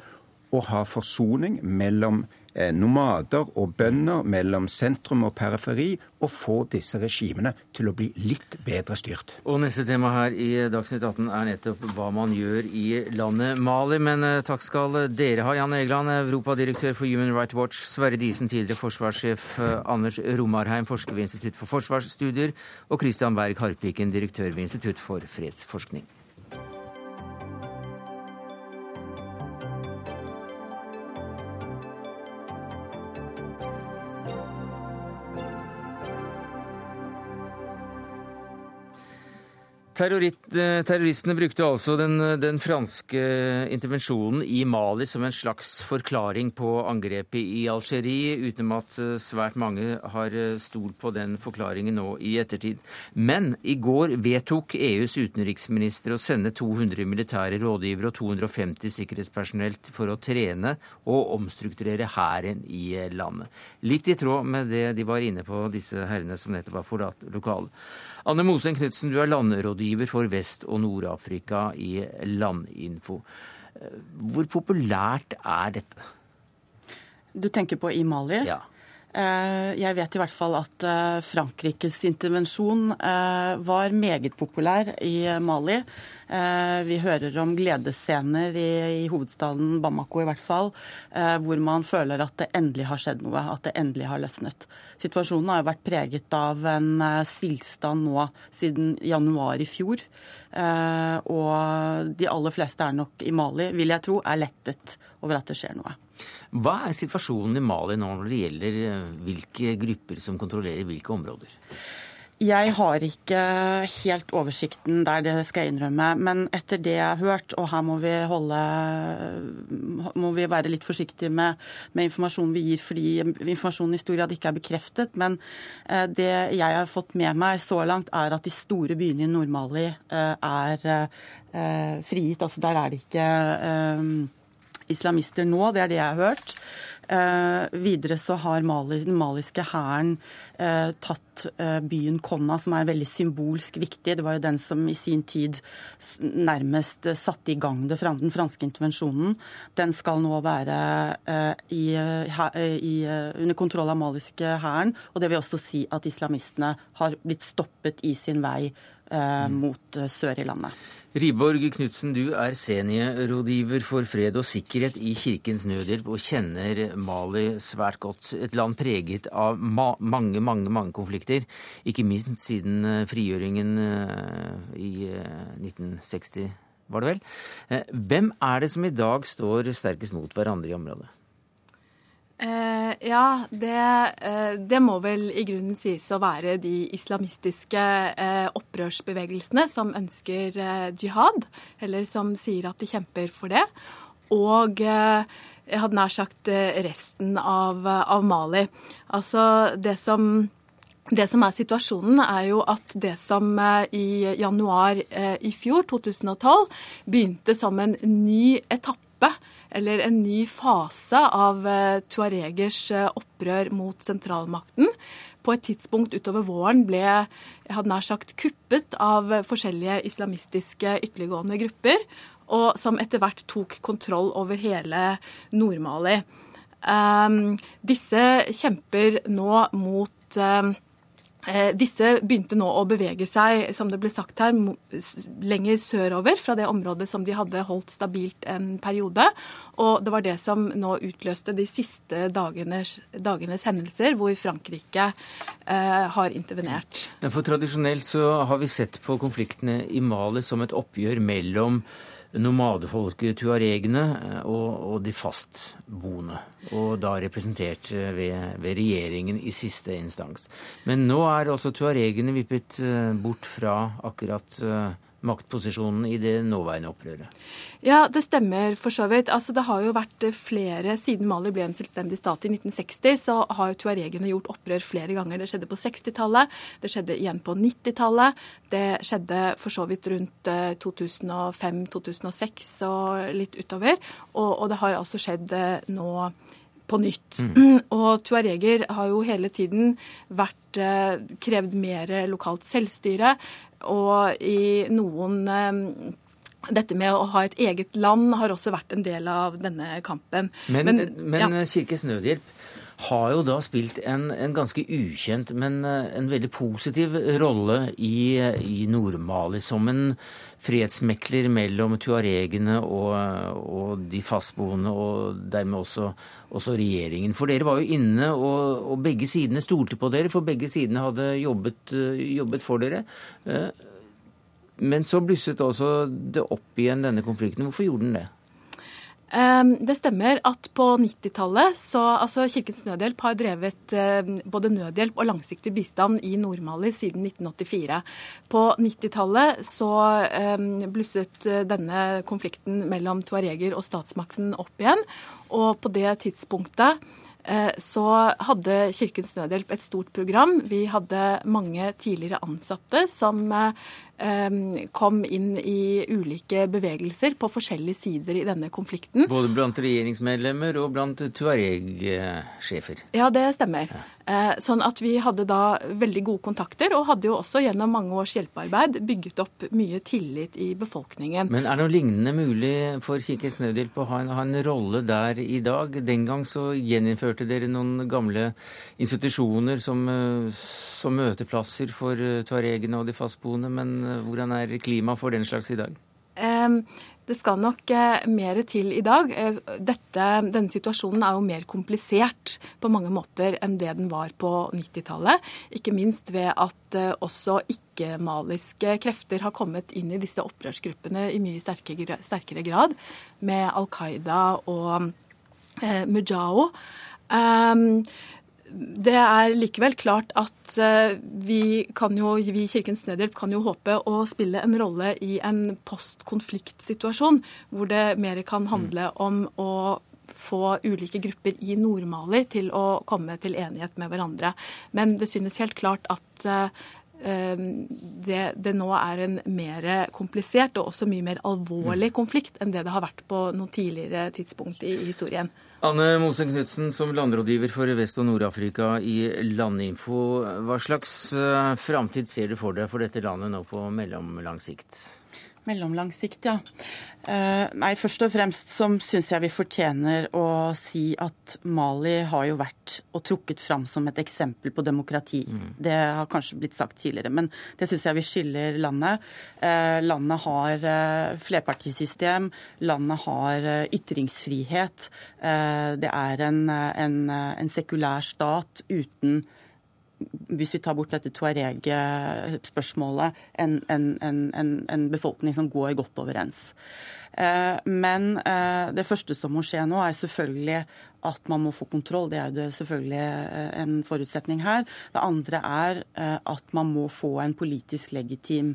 å ha forsoning mellom Eh, nomader og bønder mellom sentrum og periferi, og få disse regimene til å bli litt bedre styrt. Og neste tema her i Dagsnytt 18 er nettopp hva man gjør i landet Mali. Men eh, takk skal dere ha, Jan Egeland, europadirektør for Human Rights Watch, Sverre Disen, tidligere forsvarssjef, eh, Anders Romarheim, forsker ved Institutt for forsvarsstudier, og Christian Berg Harpviken, direktør ved Institutt for fredsforskning. Terroristene brukte altså den, den, franske intervensjonen i Mali som en slags forklaring på angrepet i Algerie, utenom at eh, svært mange har eh, stolt på den forklaringen nå i ettertid. Men i går vedtok EUs utenriksminister å sende 200 militære rådgivere og 250 sikkerhetspersonell for å trene og omstrukturere hæren i landet. Litt i tråd med det de var inne på, disse herrene som nettopp har forlatt lokalet. Anne Mosen Knutsen, du er landrådgiver for Vest- og Nord-Afrika i Landinfo. Hvor populært er dette? Du tenker på i Mali? Ja. Eh, jeg vet i hvert fall at eh, Frankrikes intervensjon eh, var meget populær i Mali. Vi hører om gledesscener i hovedstaden Bamako i hvert fall, hvor man føler at det endelig har skjedd noe, at det endelig har løsnet. Situasjonen har jo vært preget av en stillstand nå siden januar i fjor. Og de aller fleste er nok i Mali, vil jeg tro, er lettet over at det skjer noe. Hva er situasjonen i Mali nå når det gjelder eh, hvilke grupper som kontrollerer hvilke områder? Jeg har ikke helt oversikten der, det skal jeg innrømme. Men etter det jeg har hørt, og her må vi holde må vi være litt forsiktige med, med informasjonen vi gir, fordi informasjonen i stor grad ikke er bekreftet. Men eh, det jeg har fått med meg så langt, er at de store byene i Nord-Mali eh, er frigitt. Altså der er det ikke islamister nå. Det er det jeg har hørt. Eh, videre så har Mali, den maliske hæren eh, tatt eh, byen Konna, som er veldig symbolsk viktig. Det var jo den som i sin tid nærmest eh, satte i gang det, den franske intervensjonen. Den skal nå være eh, i, eh, i, under kontroll av maliske hæren. Og det vil også si at islamistene har blitt stoppet i sin vei mm. mot sør i landet. Riborg Knutsen, du er seniorrådgiver for fred og sikkerhet i Kirkens Nødhjelp og kjenner Mali svært godt. Et land preget av ma mange, mange mange konflikter, ikke minst siden eh, frigjøringen eh, i 1960, eh, var det vel. Hvem er det som i dag står sterkest mot hverandre i området? Eh, ja, det, eh, det, må vel i grunnen sies å være de islamistiske eh, opprørsbevegelsene som ønsker eh, jihad, eller som sier at de kjemper for det. Og eh, jeg hadde nær sagt eh, resten av, av, Mali. Altså det som det som er situasjonen, er jo at det som i januar i fjor, 2012, begynte som en ny etappe eller en ny fase av eh, tuaregers eh, opprør mot sentralmakten. På et tidspunkt utover våren ble jeg hadde nær sagt kuppet av forskjellige islamistiske ytterliggående grupper, og som etter hvert tok kontroll over hele Nord-Mali. Um, disse kjemper nå mot um, disse begynte nå å bevege seg, som det ble sagt her, lenger sørover fra det området som de hadde holdt stabilt en periode. Og det var det som nå utløste de siste dagenes, dagenes hendelser, hvor Frankrike eh, har intervenert. For Tradisjonelt så har vi sett på konfliktene i Mali som et oppgjør mellom nomadefolket tuaregene eh, og, og, de fastboende. Og da representert eh, ved, ved, regjeringen i siste instans. Men nå er altså tuaregene vippet eh, bort fra akkurat maktposisjonen i det nåværende opprøret? Ja, det stemmer for så vidt. Altså, det har jo vært flere Siden Mali ble en selvstendig stat i 1960, så har jo tuaregene gjort opprør flere ganger. Det skjedde på 60-tallet, det skjedde igjen på 90-tallet. Det skjedde for så vidt rundt 2005-2006 eh, og litt utover. Og, og, det har altså skjedd eh, nå på nytt. Mm. (clears throat) Og tuareger har jo hele tiden vært eh, krevd mer lokalt selvstyre. Og i noen eh, dette med å ha et eget land har også vært en del av denne kampen. Men, men, men ja. Kirkes Nødhjelp har jo da spilt en, en, ganske ukjent, men eh, en veldig positiv rolle i, i Nord-Mali. Som en fredsmekler mellom tuaregene og, og, de fastboende, og dermed også, også, regjeringen. For dere var jo inne, og, og, begge sidene stolte på dere, for begge sidene hadde jobbet, jobbet for dere. Eh, men så blusset også det opp igjen, denne konflikten. Hvorfor gjorde den det? Ehm, det stemmer at på 90-tallet så altså Kirkens Nødhjelp har drevet ehm, både nødhjelp og langsiktig bistand i Nord-Mali siden 1984. På 90-tallet så ehm, blusset eh, denne konflikten mellom tuareger og statsmakten opp igjen. Og på det tidspunktet eh, så hadde Kirkens Nødhjelp et stort program. Vi hadde mange tidligere ansatte som eh, kom inn i ulike bevegelser på forskjellige sider i denne konflikten. Både blant regjeringsmedlemmer og blant tuareg-sjefer? Ja, det stemmer. Ja. Eh, sånn at vi hadde da veldig gode kontakter, og hadde jo også gjennom mange års hjelpearbeid bygget opp mye tillit i befolkningen. Men er det noe lignende mulig for Kirkens Nødhjelp å ha en, ha en rolle der i dag? Den gang så gjeninnførte dere noen gamle institusjoner som, eh, som møteplasser for eh, tuaregene og de fastboende, men hvordan er klimaet for den slags i dag? Det skal nok eh, mer til i dag. Eh, dette, denne situasjonen er jo mer komplisert på mange måter enn det den var på 90-tallet. Ikke minst ved at eh, også ikke-maliske krefter har kommet inn i disse opprørsgruppene i mye sterkere, sterkere grad, med Al Qaida og eh, Mujao. Um, det er likevel klart at eh, vi, kan jo, vi i Kirkens Nødhjelp kan jo håpe å spille en rolle i en postkonfliktsituasjon, hvor det mer kan handle mm. om å få ulike grupper i Nord-Mali til å komme til enighet med hverandre. Men det synes helt klart at eh, det, det, nå er en mer komplisert og også mye mer alvorlig mm. konflikt enn det det har vært på noe tidligere tidspunkt i historien. Anne Mosen Knutsen, som landrådgiver for Vest- og Nord-Afrika i Landinfo. Hva slags framtid ser du for deg for dette landet nå på mellomlang sikt? Mellomlang sikt, ja. Uh, nei, Først og fremst så syns jeg vi fortjener å si at Mali har jo vært og trukket fram som et eksempel på demokrati. Mm. Det har kanskje blitt sagt tidligere, men det syns jeg vi skylder landet. Uh, landet har uh, flerpartisystem, landet har ytringsfrihet. det er en, en, en sekulær stat uten hvis vi tar bort dette tuareg-spørsmålet, en, en, en, en, befolkning som går godt overens. Eh, men eh, det første som må skje nå, er selvfølgelig at man må få kontroll. Det er jo selvfølgelig eh, en forutsetning her. Det andre er at man må få en politisk legitim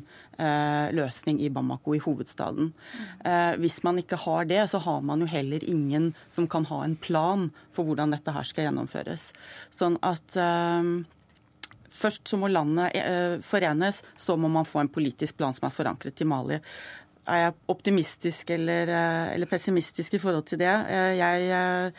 løsning i Bamako, i hovedstaden. Hvis man ikke har det, så har man jo heller ingen som kan ha en plan for hvordan dette her skal gjennomføres. Sånn at Først så må landet eh, forenes, så må man få en politisk plan som er forankret i Mali. Er jeg optimistisk eller, eh, eller pessimistisk i forhold til det? Eh, jeg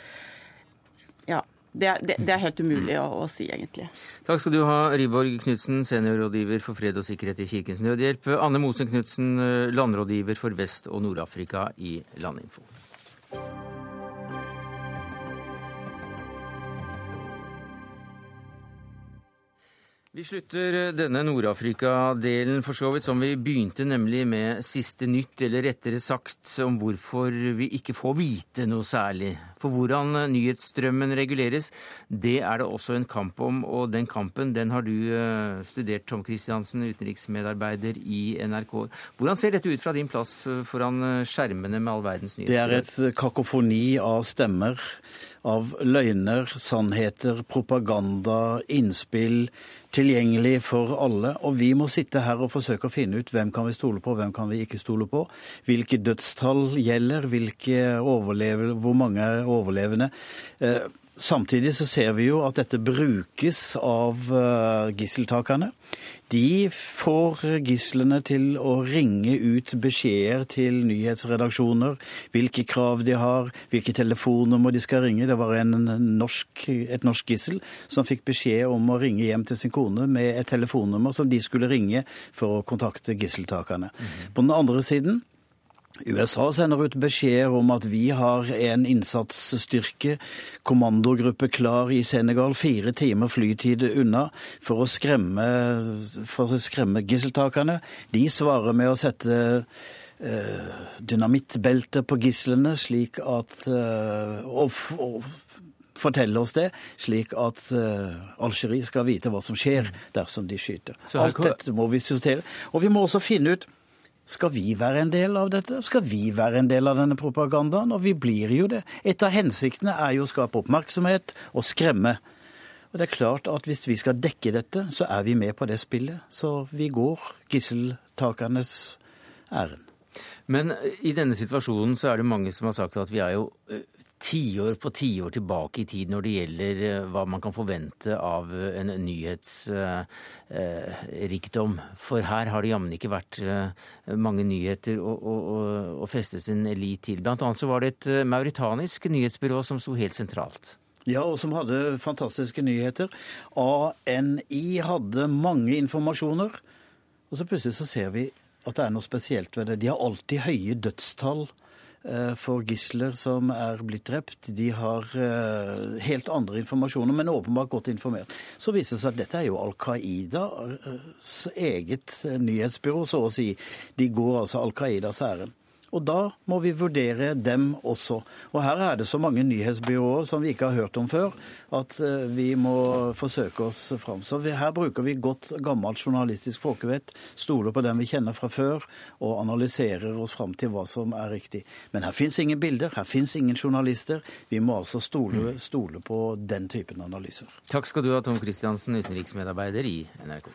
Ja. Det er, det, det er, helt umulig å, å, si, egentlig. Takk skal du ha, Riborg Knutsen, seniorrådgiver for fred og sikkerhet i Kirkens Nødhjelp. Anne Mosen Knutsen, landrådgiver for Vest- og Nord-Afrika i Landinfo. Vi slutter denne Nord-Afrika-delen for så vidt som vi begynte, nemlig med siste nytt, eller rettere sagt om hvorfor vi ikke får vite noe særlig. For hvordan nyhetsstrømmen reguleres, det er det også en kamp om, og den kampen den har du eh, studert, Tom Christiansen, utenriksmedarbeider i NRK. Hvordan ser dette ut fra din plass foran skjermene med all verdens nyheter? Det er et kakofoni av stemmer av løgner, sannheter, propaganda, innspill tilgjengelig for alle. Og vi må sitte her og forsøke å finne ut hvem kan vi stole på, hvem kan vi ikke stole på. Hvilke dødstall gjelder, hvilke hvor mange er overlevende. Eh, Samtidig så ser vi jo at dette brukes av eh, gisseltakerne. De får gislene til å ringe ut beskjeder til nyhetsredaksjoner, hvilke krav de har, hvilke telefonnummer de skal ringe. Det var norsk, et norsk gissel som fikk beskjed om å ringe hjem til sin kone med et telefonnummer som de skulle ringe for å kontakte gisseltakerne. -hmm. På den andre siden USA sender ut beskjeder om at vi har en innsatsstyrke, kommandogruppe klar i Senegal, fire timer flytid unna, for å skremme, for å skremme gisseltakerne. De svarer med å sette eh, dynamittbelter på gislene, slik at eh, og, og fortelle oss det, slik at uh, Algerie skal vite hva som skjer dersom de skyter. Alt dette må vi sortere. Og vi må også finne ut skal vi være en del av dette? Skal vi være en del av denne propagandaen? Og vi blir jo det. Et av hensiktene er jo å skape oppmerksomhet og skremme. Og det er klart at hvis vi skal dekke dette, så er vi med på det spillet. Så vi går gisseltakernes ærend. Men i denne situasjonen så er det mange som har sagt at vi er jo eh, tiår på tiår tilbake i tid når det gjelder eh, hva man kan forvente av eh, en nyhetsrikdom. For her har det jammen ikke vært eh, mange nyheter å, å, å feste sin lit til. Blant annet så var det et mauritanisk nyhetsbyrå som sto helt sentralt. Ja, og som hadde fantastiske nyheter. ANI hadde mange informasjoner. Og så plutselig så ser vi at det er noe spesielt ved det. De har alltid høye dødstall Eh, for gisler som er blitt drept. De har eh, helt andre informasjoner, men åpenbart godt informert. Så viser det seg at dette er jo Al Qaidas eget nyhetsbyrå, så å si. De går altså Al Qaidas ærend. Og da må vi vurdere dem også. Og her er det så mange nyhetsbyråer som vi ikke har hørt om før, at eh, vi må forsøke oss fram. Så her bruker vi godt gammelt journalistisk folkevett, stoler på dem vi kjenner fra før, og analyserer oss fram til hva som er riktig. Men her fins ingen bilder, her fins ingen journalister. Vi må altså stole, mm. stole på den typen analyser. Takk skal du ha, Tom Christiansen, utenriksmedarbeider i NRK.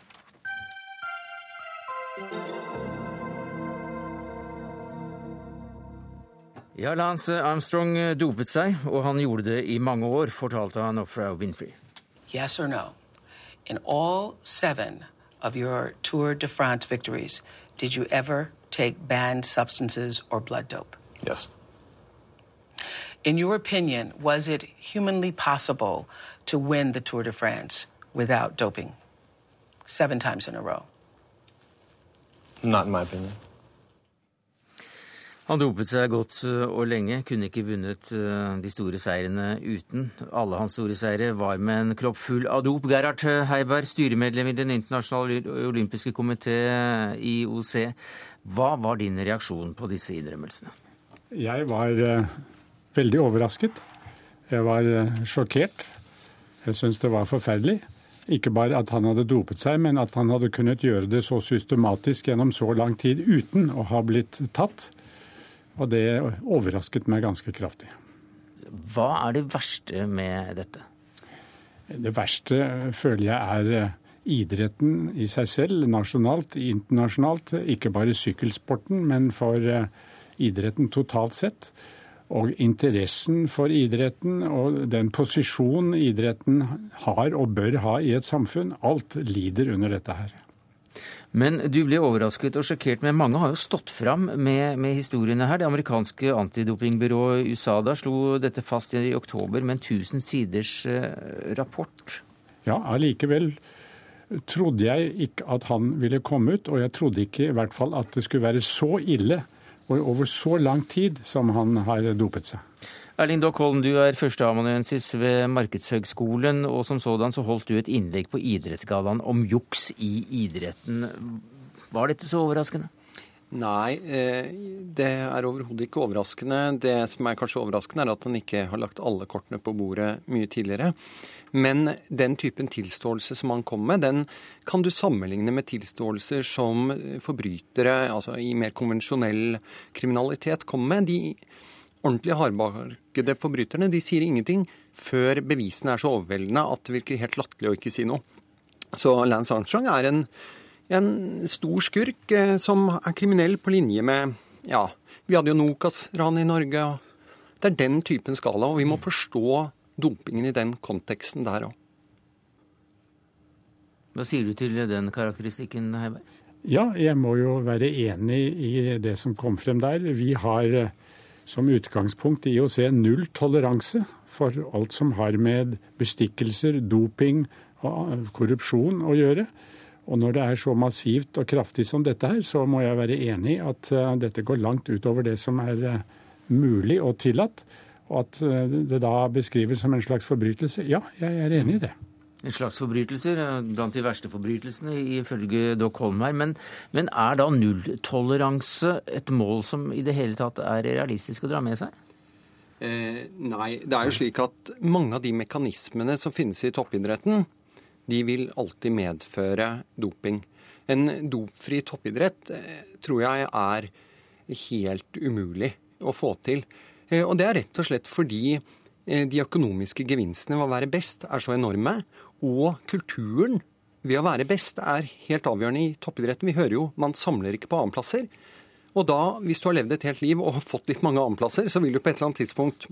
Ja, Lance Armstrong eh, dopet seg, og han gjorde det i mange år, fortalte han Ofra Winfrey. Yes or no? In all seven of your Tour de France victories, did you ever take banned substances or blood dope? Yes. In your opinion, was it humanly possible to win the Tour de France without doping seven times in a row? Not in my opinion. Han dopet seg godt eh, og lenge, kunne ikke vunnet eh, de store seirene uten. Alle hans store seire var med en kropp full av dop. Gerhard Heiberg, styremedlem i Den internasjonale olympiske komité, IOC. Hva var din reaksjon på disse innrømmelsene? Jeg var veldig overrasket. Jeg var sjokkert. Jeg syns det var forferdelig. Ikke bare at han hadde dopet seg, men at han hadde kunnet gjøre det så systematisk gjennom så lang tid uten å ha blitt tatt. Og det overrasket meg ganske kraftig. Hva er det verste med dette? Det verste føler jeg er eh, idretten i seg selv, nasjonalt, internasjonalt. Ikke bare sykkelsporten, men for eh, idretten totalt sett. Og interessen for idretten og den posisjonen idretten har og bør ha i et samfunn, alt lider under dette her. Men du ble overrasket og sjokkert, men mange har jo stått fram med, med historiene her. Det amerikanske antidopingbyrået USADA slo dette fast i oktober med en 1000 siders eh, rapport. Ja, allikevel trodde jeg ikke at han ville komme ut, og jeg trodde ikke i hvert fall at det skulle være så ille og over så lang tid som han har dopet seg. Erling Dockholm, du er førsteamanuensis ved Markedshøgskolen, og som sådan så holdt du et innlegg på Idrettsgallaen om juks i idretten. Var dette så overraskende? Nei, eh, det er overhodet ikke overraskende. Det som er kanskje overraskende, er at han ikke har lagt alle kortene på bordet mye tidligere. Men den typen tilståelse som han kom med, den kan du sammenligne med tilståelser som forbrytere, altså i mer konvensjonell kriminalitet, kommer med. De ordentlig hardbarkede forbryterne de sier ingenting før bevisene er så overveldende at det virker helt latterlig å ikke si noe. Så Lance Armstrong er en, en stor skurk eh, som er kriminell på linje med Ja, vi hadde jo Nokas-ran i Norge. og Det er den typen skala, og vi må forstå dopingen i den konteksten der òg. Hva sier du til den karakteristikken, Heiberg? Ja, jeg må jo være enig i det som kom frem der. Vi har eh, som utgangspunkt i å se null toleranse for alt som har med bestikkelser, doping og korrupsjon å gjøre. Og når det er så massivt og kraftig som dette her, så må jeg være enig i at uh, dette går langt utover det som er uh, mulig og tillatt. Og at uh, det da beskrives som en slags forbrytelse. Ja, jeg er enig i det slags forbrytelser, blant de verste forbrytelsene ifølge Doc Holm her. Men, men, er da nulltoleranse et mål som i det hele tatt er realistisk å dra med seg? Eh, nei, det er jo slik at mange av de mekanismene som finnes i toppidretten, de vil alltid medføre doping. En dopfri toppidrett eh, tror jeg er helt umulig å få til. Eh, og det er rett og slett fordi eh, de økonomiske gevinstene ved å være best er så enorme, og kulturen ved å være best er helt avgjørende i toppidretten. Vi hører jo man samler ikke på annenplasser. Og da, hvis du har levd et helt liv og har fått litt mange annenplasser, så vil du på et eller annet tidspunkt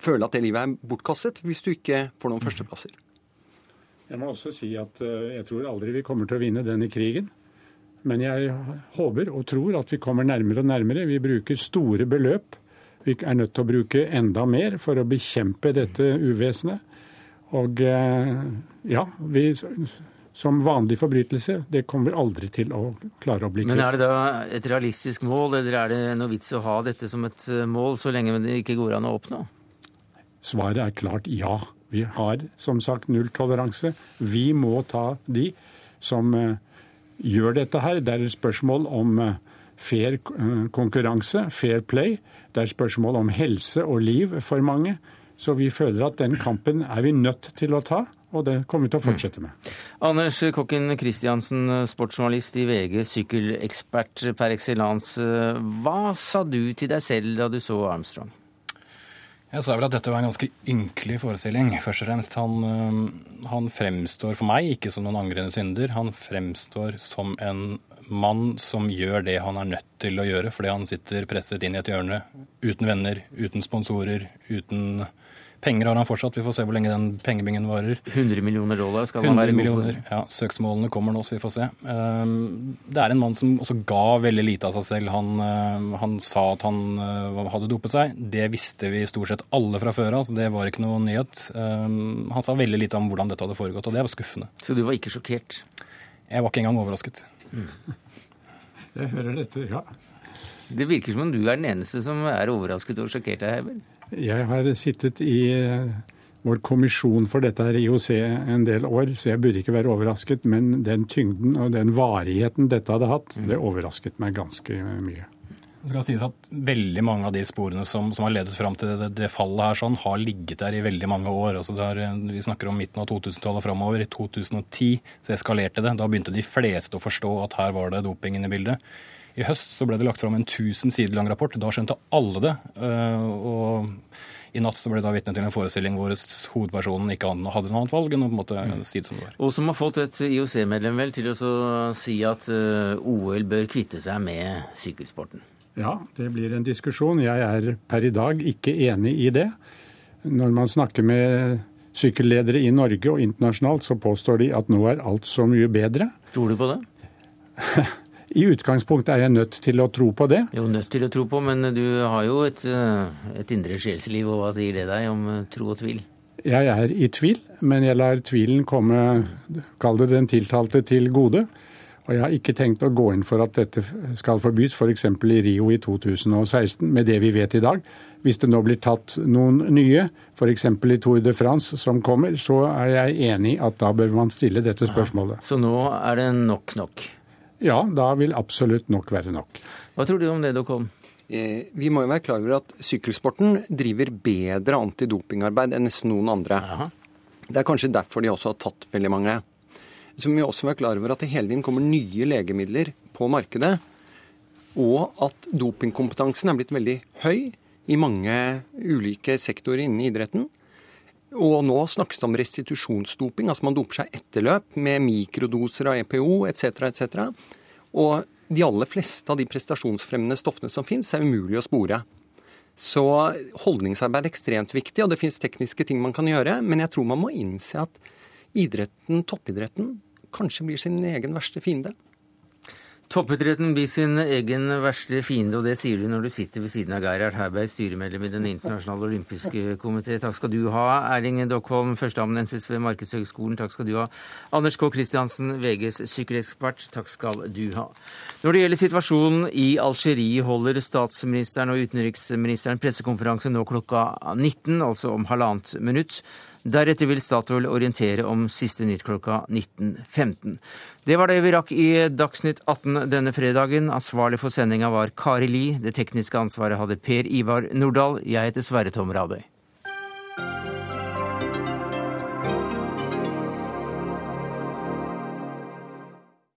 føle at det livet er bortkastet hvis du ikke får noen førsteplasser. Jeg må også si at eh, jeg tror aldri vi kommer til å vinne denne krigen. Men jeg håper og tror at vi kommer nærmere og nærmere. Vi bruker store beløp. Vi er nødt til å bruke enda mer for å bekjempe dette uvesenet. Og eh, ja, vi, som vanlig forbrytelse, det kommer vi aldri til å klare å bli kvitt. Men er det da et realistisk mål, eller er det noe vits å ha dette som et eh, mål så lenge det ikke går an å oppnå? Svaret er klart ja. Vi har som sagt nulltoleranse. Vi må ta de som uh, gjør dette her. Det er et spørsmål om fair konkurranse, fair play. Det er et spørsmål om helse og liv for mange. Så vi føler at den kampen er vi nødt til å ta. Og det kommer vi til å fortsette med. Mm. Anders Kokken Kristiansen, sportsjournalist i VG, sykkelekspert per excellence. Hva sa du til deg selv da du så Armstrong? Jeg sa vel at dette var en ganske ynkelig forestilling. Først og fremst, han, øh, han fremstår for meg ikke som noen angrende synder. Han fremstår som en mann som gjør det han er nødt til å gjøre fordi han sitter presset inn i et hjørne uten venner, uten sponsorer, uten Penger har han fortsatt. Vi får se hvor lenge den pengebingen varer. 100 millioner dollar skal han 100 være god for. ja, Søksmålene kommer nå, så vi får se. Um, det er en mann som også ga veldig lite av seg selv. Han, uh, han sa at han uh, hadde dopet seg. Det visste vi stort sett alle fra før av, så det var ikke noe nyhet. Um, han sa veldig lite om hvordan dette hadde foregått, og det var skuffende. Så du var ikke sjokkert? Jeg var ikke engang overrasket. (laughs) Jeg hører dette, ja. Det virker som om du er den eneste som er overrasket og sjokkert her. Jeg har sittet i eh, vår kommisjon for dette her IOC en del år, så jeg burde ikke være overrasket. Men den tyngden og den varigheten dette hadde hatt, det overrasket meg ganske mye. Det skal sies at Veldig mange av de sporene som, som har ledet fram til det, det, fallet, her sånn, har ligget der i veldig mange år. Altså har, vi snakker om midten av 2000-tallet framover. I 2010 så eskalerte det. Da begynte de fleste å forstå at her var det doping inne i bildet. I høst så ble det lagt fram en 1000 sider lang rapport. Da skjønte alle det. Eh, og i natt så ble det da vitne til en forestilling hvor hovedpersonen ikke hadde noe annet valg enn å på en måte si det som det var. Og som har fått et IOC-medlem vel til å si at eh, OL bør kvitte seg med sykkelsporten. Ja, det blir en diskusjon. Jeg er per i dag ikke enig i det. Når man snakker med sykkelledere i Norge og internasjonalt, så påstår de at nå er alt så mye bedre. Tror du på det? (laughs) I utgangspunktet er jeg nødt til å tro på det. Jo, nødt til å tro på, men du har jo et, et indre sjelsliv, og hva sier det deg om tro og tvil? Jeg er i tvil, men jeg lar tvilen komme, kall det den tiltalte, til gode. Og jeg har ikke tenkt å gå inn for at dette skal forbys, f.eks. For i Rio i 2016, med det vi vet i dag. Hvis det nå blir tatt noen nye, f.eks. i Tour de France som kommer, så er jeg enig i at da bør man stille dette spørsmålet. Ja, så nå er det nok nok? Ja, da vil absolutt nok være nok. Hva tror du om det, Dokholm? Eh, vi må jo være klar over at sykkelsporten driver bedre antidopingarbeid enn nesten noen andre. Aha. Det er kanskje derfor de også har tatt veldig mange. Så må vi også være klar over at det hele tiden kommer nye legemidler på markedet. Og at dopingkompetansen er blitt veldig høy i mange ulike sektorer innen idretten. Og nå snakkes det om restitusjonsdoping, altså man doper seg etterløp med mikrodoser av EPO etc. etc. Og de aller fleste av de prestasjonsfremmende stoffene som fins, er umulig å spore. Så holdningsarbeid er ekstremt viktig, og det fins tekniske ting man kan gjøre. Men jeg tror man må innse at idretten, toppidretten, kanskje blir sin egen verste fiende. Toppidretten blir sin egen verste fiende, og det sier du når du sitter ved siden av Geirard Herberg, styremedlem i Den internasjonale olympiske komité. Takk skal du ha, Erling Dockholm, førsteamanuensis ved Markedshøgskolen. Takk skal du ha. Anders K. Kristiansen, VGs sykkelekspert. Takk skal du ha. Når det gjelder situasjonen i Algerie, holder statsministeren og utenriksministeren pressekonferanse nå klokka 19, altså om halvannet minutt. Deretter vil Statoil orientere om siste nytt klokka 19.15. Det var det vi rakk i Dagsnytt 18 denne fredagen. Ansvarlig for sendinga var Kari Li. Det tekniske ansvaret hadde Per Ivar Nordahl. Jeg heter Sverre Tom Radøy.